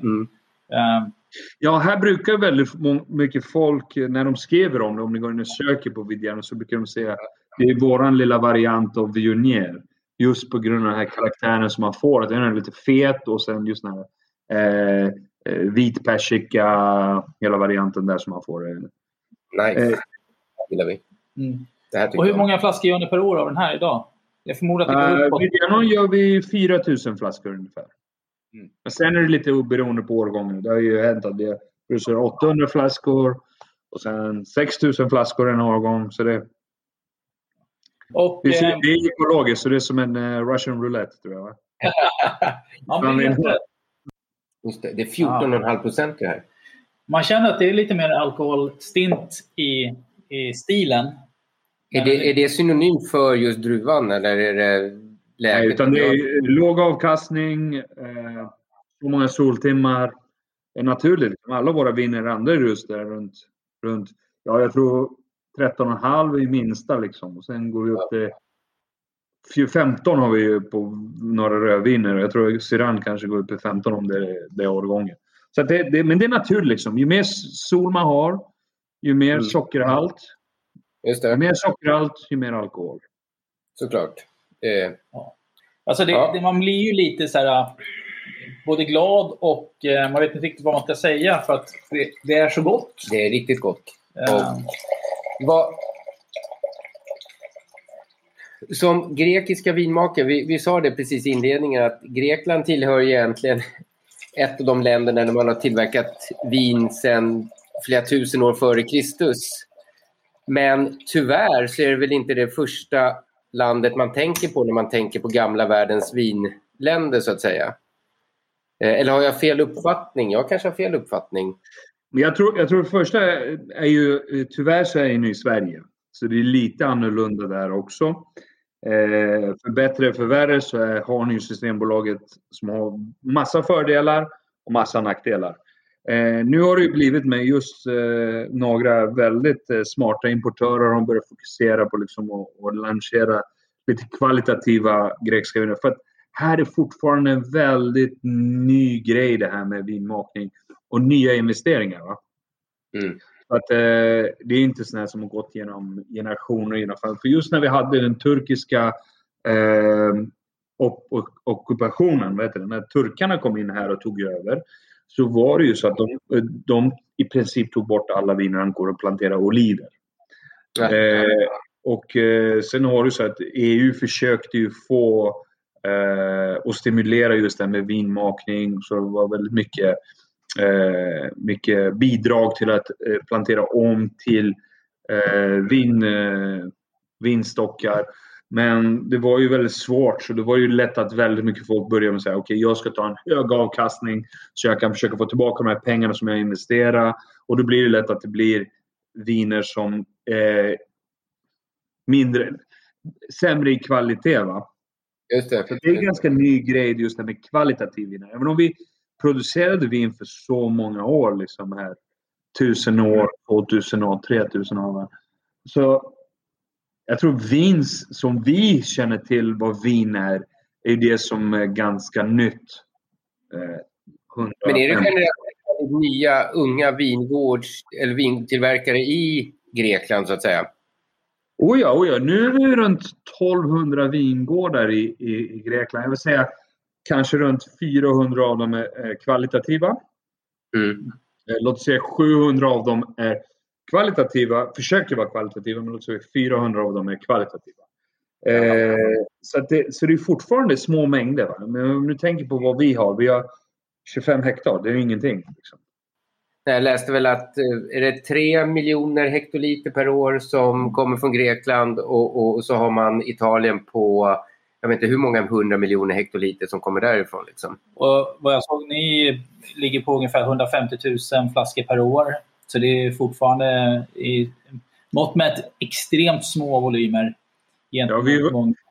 Eh, Ja, här brukar väldigt mycket folk, eh, när de skriver om det, om ni går in och söker på Vidiano, så brukar de säga det är våran lilla variant av Viognier. Just på grund av den här karaktären som man får. Att den är lite fet och sen just den här eh, eh, vit persika, hela varianten där som man får. eh. Nice. Eh, Det gillar vi. Mm. Och hur jag. många flaskor gör ni per år av den här idag? Jag förmodar att det går Uh, uppåt. Gör vi 4000 flaskor ungefär. Men sen är det lite beroende på årgången. Det har ju hänt att det producerar 800 flaskor och sen 6000 flaskor en årgång. Så det, Och, det, är, eh, det är ekologiskt, så det är som en eh, Russian roulette tror jag. men helt rätt. Just det, det är 14,5 procent det här. Man känner att det är lite mer alkoholstint i, i stilen. Är det, är det synonymt för just druvan eller är det läget? Nej, utan det är låg avkastning, eh, så många soltimmar. Det är naturligt. Alla våra viner andra just där runt, runt ja, jag tror 13,5 i minsta liksom. Och sen går vi upp till fy- 15 har vi ju på några rödviner. Jag tror Syran kanske går upp till 15 om det är, det är årgången. Så det, det, men det är naturligt liksom. Ju mer sol man har, ju mer sockerhalt. Just det. Ju mer sockerhalt, ju mer alkohol. Såklart. Eh, Alltså det, Ja. det, man blir ju lite så här, både glad och eh, man vet inte riktigt vad man ska säga för att det, det är så gott. det är riktigt gott. Eh, Och vad, som grekiska vinmakare, vi, vi sa det precis i inledningen att Grekland tillhör egentligen ett av de länderna där man har tillverkat vin sedan flera tusen år före Kristus. Men tyvärr så är det väl inte det första landet man tänker på när man tänker på gamla världens vinländer så att säga. Eh, eller har jag fel uppfattning? Jag kanske har fel uppfattning. Jag tror, jag tror det första är ju, eh, tyvärr så är ni i Sverige. Så det är lite annorlunda där också. Eh, för bättre för värre så är, har ni ju Systembolaget som har massa fördelar och massa nackdelar. Eh, nu har det ju blivit med just eh, några väldigt eh, smarta importörer. De börjar fokusera på liksom lansera lite kvalitativa grekiska viner. För att här är fortfarande en väldigt ny grej det här med vinmakning och nya investeringar. Va? Mm. Att, eh, det är inte sådana som har gått genom generationer. i alla fall. För just när vi hade den turkiska eh, ockupationen, vad heter det? när turkarna kom in här och tog över, så var det ju så att de, de i princip tog bort alla vinrankor och planterade oliver. Ja. Eh, och eh, sen har du så att EU försökte ju få eh, och stimulera just det här med vinmakning. Så det var väldigt mycket, eh, mycket bidrag till att eh, plantera om till eh, vin, eh, vinstockar. Men det var ju väldigt svårt så det var ju lätt att väldigt mycket folk började med att säga okej jag ska ta en hög avkastning så jag kan försöka få tillbaka de här pengarna som jag investerar. Och då blir det lätt att det blir viner som eh, mindre, sämre i kvalitet. Va? Just det. Så det är en ganska ny grej just det med kvalitativ vin. Även om vi producerade vin för så många år, liksom här, tusen år, 2000 år, 3000 år. Så jag tror vin som vi känner till vad vin är, är det som är ganska nytt. Eh, 100, Men är det generellt nya unga vingårds eller vintillverkare i Grekland så att säga? Oh ja, oh ja, nu är vi runt 1200 vingårdar i, i, i Grekland. Jag vill säga kanske runt 400 av dem är, kvalitativa. Eh, Låt säga 700 av dem är kvalitativa, försöker vara kvalitativa, men säga 400 av dem är kvalitativa. Eh, så, att det, så det är fortfarande små mängder. Va? Men om du tänker på vad vi har. Vi har 25 hektar. Det är ju ingenting. Liksom. Jag läste väl att eh, är det 3 miljoner hektoliter per år som kommer från Grekland och, och så har man Italien på jag vet inte hur många hundra miljoner hektoliter som kommer därifrån. Liksom. Och vad jag såg, ni ligger på ungefär 150 000 flaskor per år. Så det är fortfarande i mått mätt extremt små volymer. Ja, vi,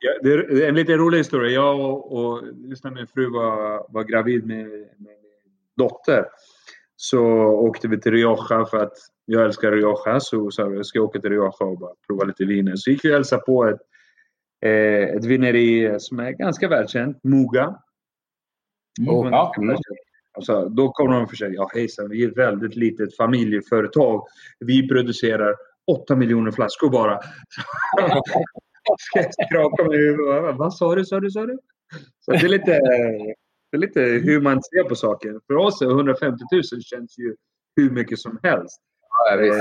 ja, det är en lite rolig historia. Jag och, och just när min fru var, var gravid med, med min dotter så åkte vi till Rioja för att jag älskar Rioja. Så sa jag ska åka till Rioja och bara prova lite viner. Så gick vi och hälsade på ett, eh, ett vineri som är ganska välkänt, Muga. Mm, och, ja. Alltså, då kommer de och säger ja hejsan, vi är ett väldigt litet familjeföretag. Vi producerar 8 miljoner flaskor bara. Skrapa med huvudet. Vad sa du, sa du, sa du? Så det är lite, det är lite hur man ser på saker. För oss är 150 000 känns ju hur mycket som helst. Ja, eh,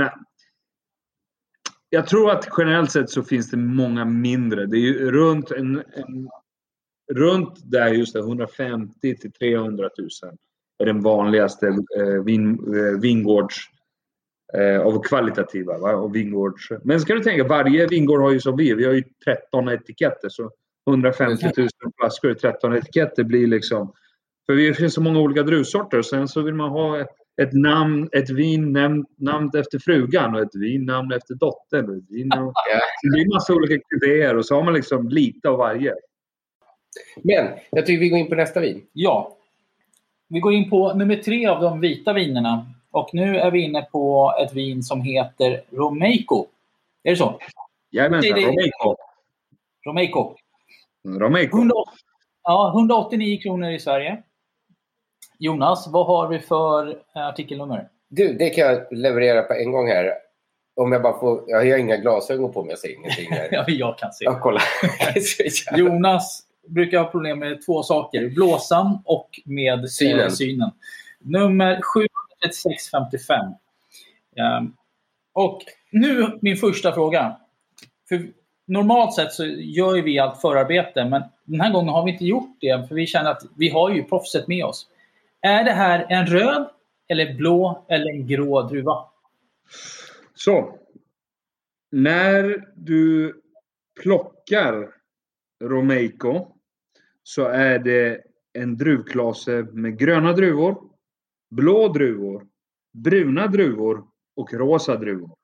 eh, jag tror att generellt sett så finns det många mindre. Det är ju runt, en, en runt där just det, 150 till 300 000 är den vanligaste eh, vin, eh, vingårds eh, av kvalitativa. Va? Och vingårds. Men ska du tänka, varje vingård har ju som vi, vi har ju 13 etiketter. Så 150 000 flaskor i 13 etiketter blir liksom... För det finns så många olika druvsorter. Sen så vill man ha ett, ett namn, ett vin namn, namn efter frugan och ett vin namn efter dottern. Och ett vin namn, det blir massa olika kuvéer och så har man liksom lite av varje. Men jag tycker vi går in på nästa vin. Ja. Vi går in på nummer tre av de vita vinerna. Och nu är vi inne på ett vin som heter Romeico. Är det så? Jajamensan, Romeico. Romeico. Romeico. 180, ja, 189 kronor i Sverige. Jonas, vad har vi för artikelnummer? Du, det kan jag leverera på en gång här. Om jag bara får... Jag har inga glasögon på mig, jag ser ingenting här. ja, jag kan se. Ja, kolla. Jonas brukar ha problem med två saker. Blåsan och med synen. Eh, synen. Nummer 73655. Um, och nu min första fråga. För normalt sett så gör vi allt förarbete, men den här gången har vi inte gjort det, för vi känner att vi har ju proffset med oss. Är det här en röd, eller blå eller en grå druva? Så. När du plockar Romeico så är det en druvklase med gröna druvor, blå druvor, bruna druvor och rosa druvor.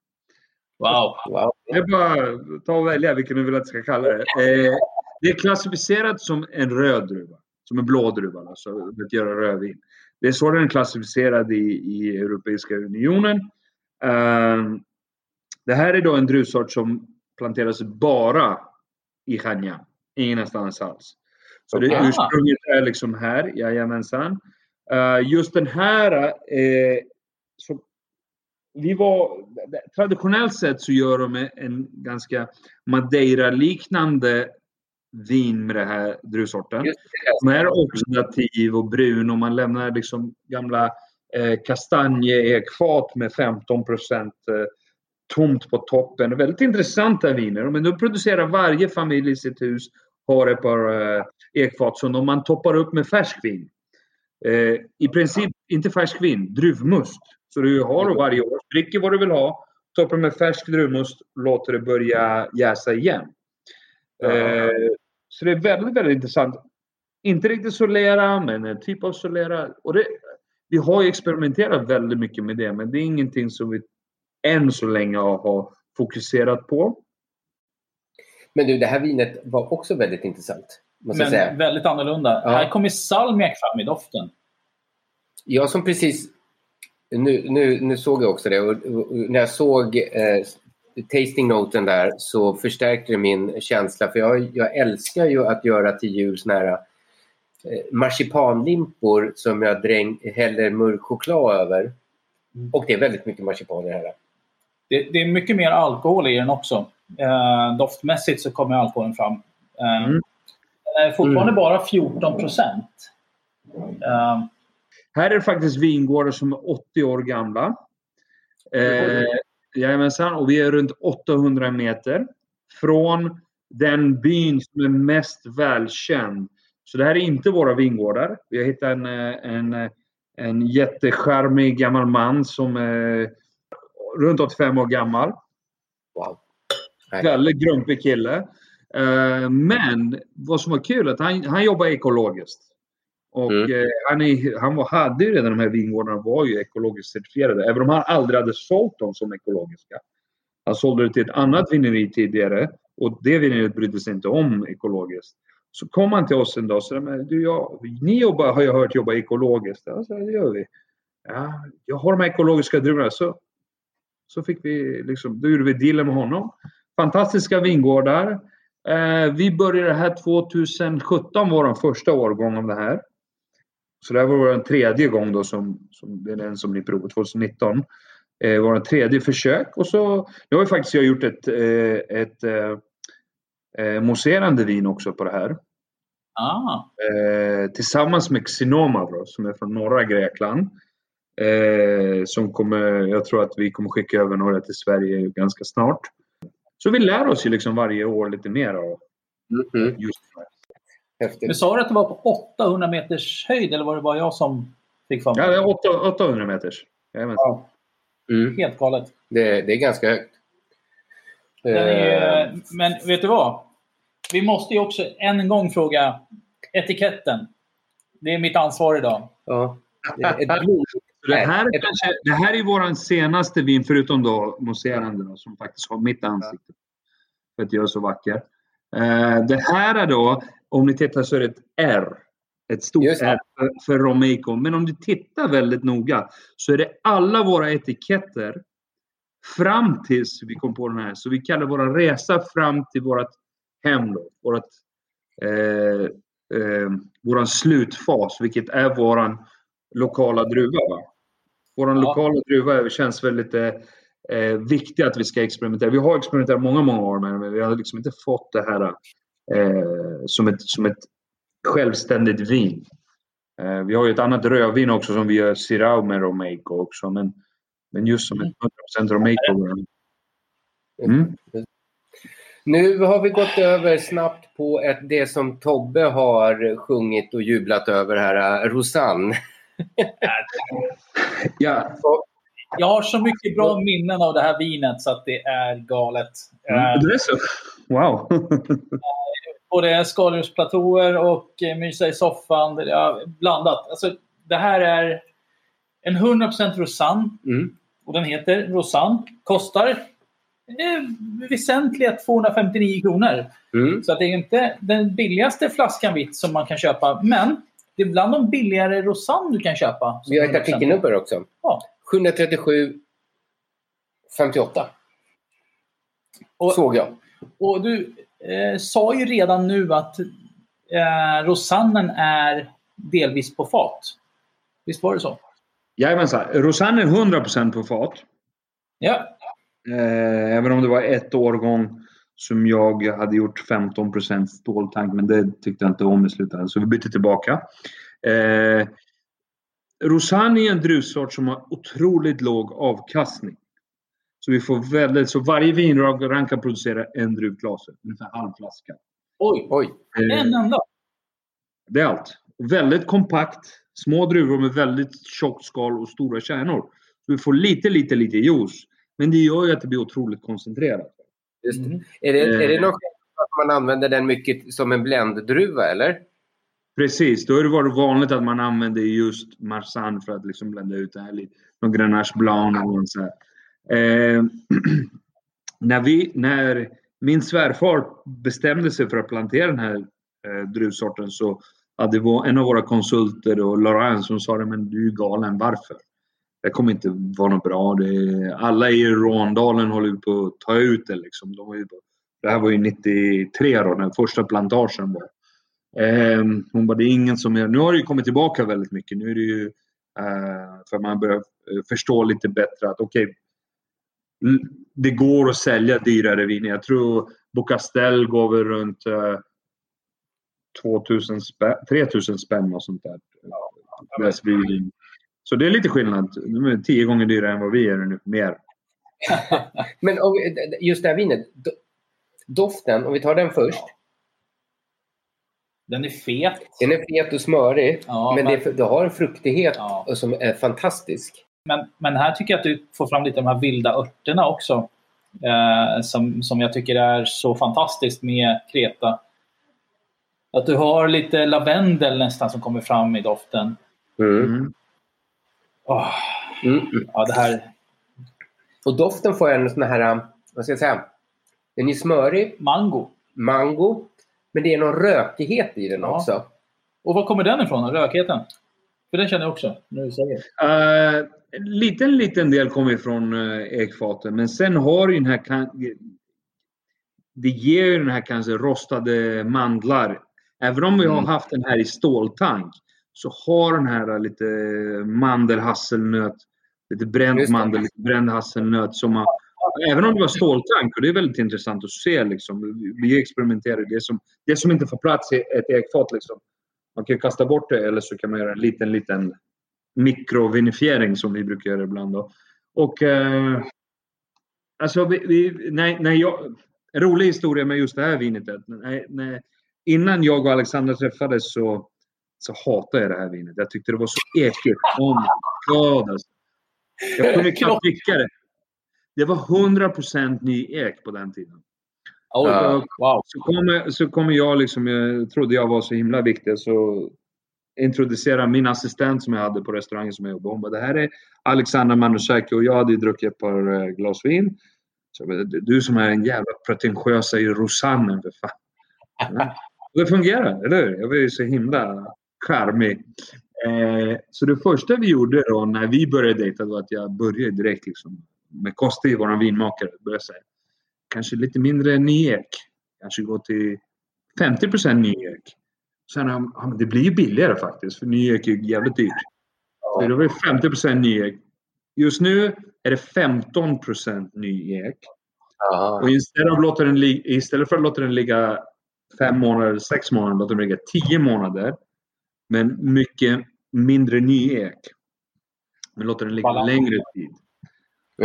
Wow! wow. Det är bara ta och välja vilken du vill att jag ska kalla det. Eh, det är klassificerat som en röd druva. Som en blå druva, alltså att göra rödvin. Det är så den är klassificerad i, i Europeiska unionen. Uh, det här är då en druvsort som planteras bara i Chania. Ingen annanstans alls. Så det ursprunget är liksom här, jajamensan. Uh, just den här, eh, så vi var, traditionellt sett så gör de en ganska Madeira-liknande vin med den här druvsorten. Som är oxidativ och brun och man lämnar liksom gamla eh, kastanjeekfat med 15 procent eh, tomt på toppen. Väldigt intressanta viner. Men de producerar varje familj i sitt hus har ett par eh, ekfat som man toppar upp med färskvin. Eh, I princip inte färskvin, druvmust. Så du har varje år, dricker vad du vill ha, toppar med färsk druvmust låter det börja jäsa igen. Eh, så det är väldigt, väldigt intressant. Inte riktigt solera, men en typ av solera. Och det, vi har ju experimenterat väldigt mycket med det, men det är ingenting som vi än så länge har fokuserat på. Men du, det här vinet var också väldigt intressant. Måste Men säga. väldigt annorlunda. Ja. Här kommer salmiak fram i doften. Jag som precis... Nu, nu, nu såg jag också det och, och, när jag såg eh, tasting-noten där så förstärkte det min känsla för jag, jag älskar ju att göra till jul såna här eh, marsipanlimpor som jag dräng, häller mörk choklad över. Och det är väldigt mycket marsipan i det här. Det, det är mycket mer alkohol i den också. Eh, doftmässigt så kommer alkoholen fram. Eh, Mm. Den är fortfarande bara 14 procent. Eh, Här är det faktiskt vingårdar som är 80 år gamla. Eh, jajamensan, och vi är runt 800 meter. från den byn som är mest välkänd. Så det här är inte våra vingårdar. Vi har hittat en, eh, en, eh, en jättecharmig gammal man som är runt 85 år gammal. Wow. Väldigt grumpig kille. Eh, Men vad som var kul att han, han jobbar ekologiskt. Och eh, han, är, han var, hade ju redan de här vingårdarna var ju ekologiskt certifierade. Även om han aldrig hade sålt dem som ekologiska. Han sålde det till ett annat vineri tidigare. Och det vineriet brydde sig inte om ekologiskt. Så kom han till oss en dag och sa du, jag, ni jobbar, har jag hört jobba ekologiskt. Jag sa, det gör vi. Ja, jag har de här ekologiska druvorna. Så, så fick vi liksom, då gjorde vi dealen med honom. Fantastiska vingårdar. Eh, vi började här 2017 var den första årgång av det här. Så det här var vår tredje gång då som, som det är den som ni provade 2019. Eh, en tredje försök och så nu har vi faktiskt jag gjort ett, eh, ett eh, eh, mousserande vin också på det här. Ah. Eh, tillsammans med Xinomavro som är från norra Grekland. Eh, som kommer, jag tror att vi kommer skicka över några till Sverige ganska snart. Så vi lär oss ju liksom varje år lite mer av just det här. Men sa du att det var på 800 meters höjd eller var det bara jag som fick för mig? Ja, det är åtta- 800 meters. Jajamensan. Helt galet. Mm. Det, det är ganska högt. Är, Eh, men vet du vad? Vi måste ju också än en gång fråga etiketten. Det är mitt ansvar idag. Ja. Det här, är kanske, det här är vår senaste vin, förutom då mousserande som faktiskt har mitt ansikte. För att jag är så vacker. Eh, det här är då, om ni tittar så är det ett R. Ett stort. R för, för Romeico. Men om du tittar väldigt noga så är det alla våra etiketter fram tills vi kom på den här. Så vi kallar våra resa fram till vårt hem. Då, vårat, eh, eh, våran slutfas, vilket är våran lokala druva. Va? Våran lokala druva känns väldigt eh, viktig att vi ska experimentera. Vi har experimenterat många, många år med det, men vi har liksom inte fått det här eh, som, ett, som ett självständigt vin. Eh, vi har ju ett annat rödvin också som vi gör Syrah med Romeico också, men, men just som ett 100% Romeico. Mm. Nu har vi gått över snabbt på ett, det som Tobbe har sjungit och jublat över här, eh, Rosanne. Ja. Jag har så mycket bra minnen av det här vinet så att det är galet. Mm. Eh, Det är så? Wow! både skaldjursplatåer och eh, mysa i soffan. Är blandat. Alltså, det här är en 100% Rosanne. Och den heter Rosanne. Kostar eh, väsentliga 259 kronor. Så att det är inte den billigaste flaskan vitt som man kan köpa. Men det är bland de billigare Rosanne du kan köpa. Vi har ett artikelnummer också. Ja. 737 58. Såg jag. Och du eh, sa ju redan nu att eh, Rosannen är delvis på fat. Visst var det så? Jajamensan. Rosanne är 100% på fat. Ja. Eh, även om det var ett årgång som jag hade gjort 15% ståltank, men det tyckte jag inte om i slutändan. Så vi bytte tillbaka. Eh, Rosanne är en druvsort som har otroligt låg avkastning. Så vi får väldigt, så varje vinrank kan producera en druvklase, ungefär halv flaska. Oj! Oj. Eh, En enda? Det är allt. Väldigt kompakt. Små druvor med väldigt tjockt skal och stora kärnor. Så vi får lite, lite, lite juice. Men det gör ju att det blir otroligt koncentrerat. Just det. Är det, är det Eh. något att man använder den mycket som en blenddruva eller? Precis, då har det varit vanligt att man använder just Marsanne för att liksom blända ut det här lite. Någon Grenache Blanc något så. Eh, när, vi, när min svärfar bestämde sig för att plantera den här eh, druvsorten så hade vår, en av våra konsulter, och Laurent, som sa det, men du är galen, varför? Det kommer inte vara något bra. Det, alla i Råndalen håller på att ta ut det. Liksom. De var ju, det här var ju 93 då, när första plantagen var. Ehm, hon bara, det är ingen som är... Nu har det ju kommit tillbaka väldigt mycket. Nu är det ju eh, för man börjar eh, förstå lite bättre att okej, l- det går att sälja dyrare viner. Jag tror Bocastel går väl runt eh, 2000 spänn, 3000 spänn och sånt där. Läsvin. Så det är lite skillnad. De är tio gånger dyrare än vad vi är nu. Mer. Men om, just det här vinet. Doften, om vi tar den först. Den är fet. Den är fet och smörig, Ja, men, men- Det, det har en fruktighet som är fantastisk. Men, men här tycker jag att du får fram lite de här vilda örterna också. Eh, som, som jag tycker är så fantastiskt med Kreta. Att du har lite lavendel nästan som kommer fram i doften. Mm. Åh, Mm. ja, det här... Och doften får en sån här, vad ska jag säga, den är smörig. Mango. Mango. Men det är någon rökighet i den Ja. också. Och var kommer den ifrån? Rökigheten? För den känner jag också, när du säger. Uh, en liten, liten del kommer från uh, ekfaten, men sen har ju den här... Kan, det ger ju den här kanske rostade mandlar. Även om vi har Mm. haft den här i ståltank så har den här lite mandelhasselnöt, lite bränd mandel, lite bränd hasselnöt som man, Även om det var ståltank, och det är väldigt intressant att se. Liksom. Vi experimenterar. Det som, det som inte får plats i ett ekfat. Liksom. Man kan kasta bort det eller så kan man göra en liten, liten mikrovinifiering som vi brukar göra ibland. Då. Och eh, alltså, vi, vi, när, när jag, rolig historia med just det här vinet när, när, innan jag och Alexandra träffades så, så hatade jag det här vinet. Jag tyckte det var så äckligt. Oh my god alltså. Jag kunde knappt dricka det. Det var 100% ny ek på den tiden. Oj, Och wow. Så kommer, så kommer jag, liksom, jag trodde jag var så himla viktig, så introducerade min assistent som jag hade på restaurangen som jag jobbade. Hon bara, det här är Alexandra Manusaki och jag hade ju druckit ett par eh, glas vin. Så jag bara, du som är en jävla pretentiösa i Rosannen för fan. Ja. Och det fungerar, eller hur? Jag var ju så himla charmig. Eh, så det första vi gjorde då när vi började dejta var att jag började direkt liksom, med Kosti, vår vinmakare, började säga kanske lite mindre ny ek. Kanske gå till 50 ny ek. Sen, ja, det blir ju billigare faktiskt, för ny ek är ju jävligt dyrt. Så det var 50 ny ek. Just nu är det 15 ny ek. Och istället, av låta den istället för att låta den ligga fem månader, sex månader, låta den ligga tio månader. Men mycket mindre ny ek. Men låta den ligga Balans. längre tid.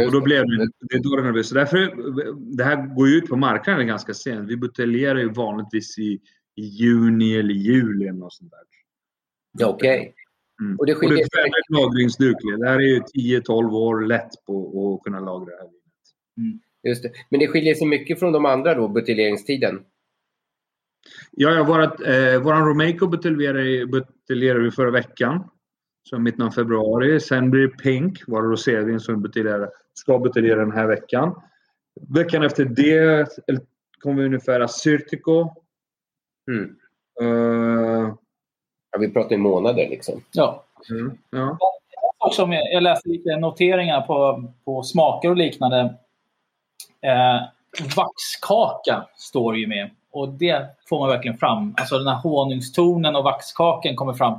Och då blev det, det är då den blev. Så därför, det här går ju ut på marknaden ganska sent. Vi buteljerar ju vanligtvis i, i juni eller juli eller något sånt där. Ja, Okej. Mm. Och det det skiljer är väldigt lagringsdugligt. Det här är ju 10-12 år lätt på att kunna lagra det här. Just det. Men det skiljer sig mycket från de andra då, buteljeringstiden. Ja, ja vårat, eh, våran Romaico buteljerade buteljerade vi förra veckan. Så mitten av februari. Sen blir det Pink, vår rosévin som buteljerar, ska buteljera den här veckan. Veckan efter det kommer vi ungefär Assyrtiko. Mm. Eh, Ja, vi pratar i månader liksom. Ja. mm, ja. Också jag läste lite noteringar på, på smaker och liknande. Eh, vaxkaka står ju med. Och det får man verkligen fram. Alltså den här honungstonen och vaxkaken kommer fram.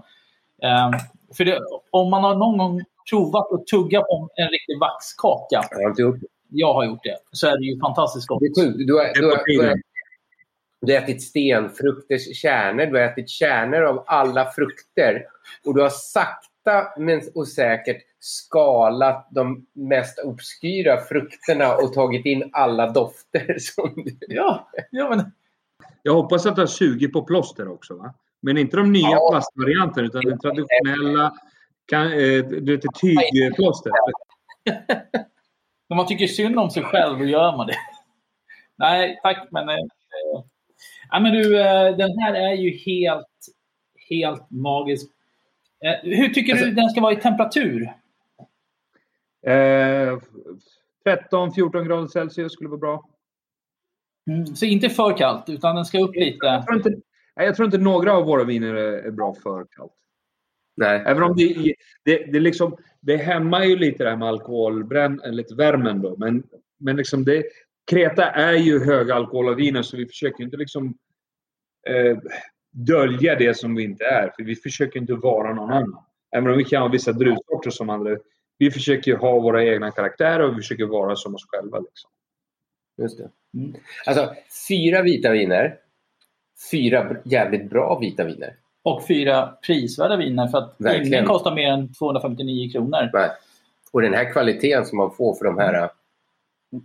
Eh, för det, om man har någon gång provat att tugga på en riktig vaxkaka. Jag har inte gjort det. Jag har gjort det. Så är det ju fantastiskt gott. Det är sjukt. Du du, du, du har ätit stenfrukters kärnor, du har ätit kärnor av alla frukter och du har sakta men och säkert skalat de mest obskyra frukterna och tagit in alla dofter. Som du... Ja, ja men... Jag hoppas att det har 20 på plåster också. Va? Men inte de nya Ja. plastvarianterna utan den traditionella kan, eh, du vet, tygplåster. När man tycker synd om sig själv, då gör man det. Nej, tack men... Eh, ja, men du, eh, den här är ju helt, helt magisk. Eh, hur tycker du den ska vara i temperatur? Eh, 13-14 grader Celsius skulle vara bra. Mm, så inte för kallt, utan den ska upp lite. Jag tror inte, jag tror inte några av våra viner är, bra för kallt. Nej. Även om det, det, det, liksom, det hämmar ju lite det här med alkoholbränn, lite värmen då. Men, men liksom det, Kreta är ju höga alkoholviner så vi försöker inte liksom eh, dölja det som vi inte är. För vi försöker inte vara någon annan. Även om vi kan ha vissa druvsorter som andra. Vi försöker ha våra egna karaktärer och vi försöker vara som oss själva. Liksom. Just det. Alltså, fyra vita viner. Fyra jävligt bra vita viner. Och fyra prisvärda viner för att Verkligen. ingen kostar mer än 259 kronor. Nej. Och den här kvaliteten som man får för de här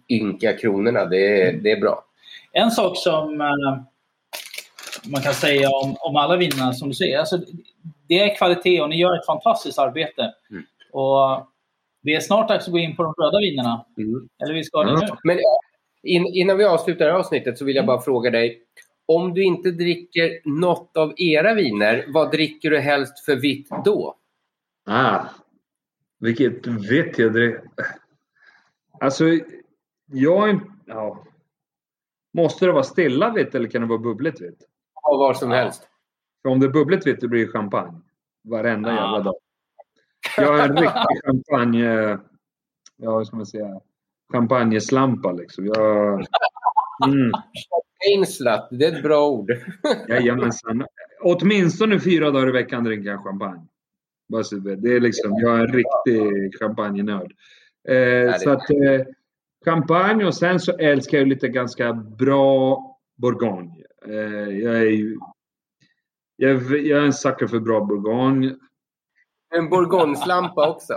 ynka kronorna, det är, det är bra. En sak som eh, man kan säga om, om alla vinerna som du säger, alltså, det är kvalitet och ni gör ett fantastiskt arbete. Mm. Och det är snart dags att gå in på de röda vinerna. Eller vi ska det nu. Men in, innan vi avslutar det här avsnittet så vill jag bara fråga dig. Om du inte dricker något av era viner, vad dricker du helst för vitt då? Ah, vilket vet jag det. Alltså, jag är ja. Måste det vara stilla vitt eller kan det vara bubbligt vitt? Ja, vad som helst. För om det är bubbligt vitt, då blir det champagne. Varenda Ah. jävla dag. Jag är en riktig champagne... Ja, vad ska man säga? Champagneslampa liksom. Jag... Mm. Ainslat, det är ett bra ord. Jajamensan. Åtminstone fyra dagar i veckan dricker jag champagne. Det är liksom, jag är en riktig champagnenörd. Eh, så att eh, champagne och sen så älskar jag lite ganska bra bourgogne. Eh, jag, är, ju- jag, är- jag är en sucker för bra bourgogne. En bourgogneslampa också.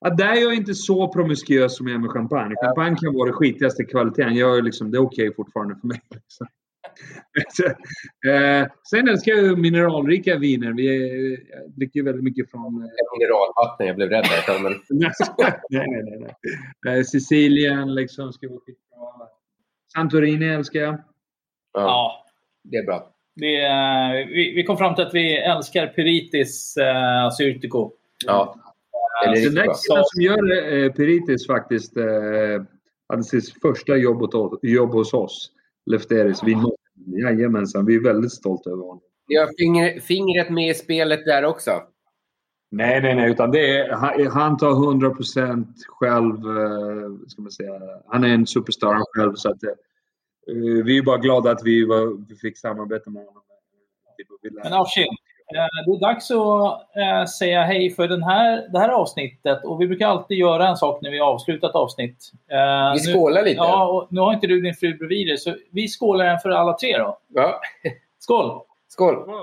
Ja, där är jag inte så promiskuös som jag är med champagne. Champagne kan vara det skitigaste kvaliteten. Jag är liksom, det är okej fortfarande för mig. Liksom. eh, sen älskar jag mineralrika viner. Vi är, jag dricker väldigt mycket från... Eh, Mineralvatten, jag blev rädd där. Men... nej, nej, nej. nej. Eh, Sicilien liksom ska vara skitbra. Santorini älskar jag. Ja. Det är bra. Det, är- vi, vi kom fram till att vi älskar Piritis eh, Assyrtiko. Ja. Eh, Den där killen som gör eh, Piritis faktiskt eh, hade sitt första jobb, åt, jobb hos oss. Lefteris. Vi, jajamensan, vi är väldigt stolta över honom. Ni har finger, fingret med i spelet där också. Nej, nej, nej. Utan det är, han, han tar 100 procent själv. Eh, ska man säga. Han är en superstar han själv. Så att, eh, vi är bara glada att vi, var, vi fick samarbeta med honom. Men Afshin, det är dags att eh, säga hej för den här, det här avsnittet. Och vi brukar alltid göra en sak när vi avslutar ett avsnitt. Eh, Vi skålar lite. Ja, och nu har inte du din fru bredvid dig, så vi skålar en för alla tre då. Ja. Skål! Skål! Du,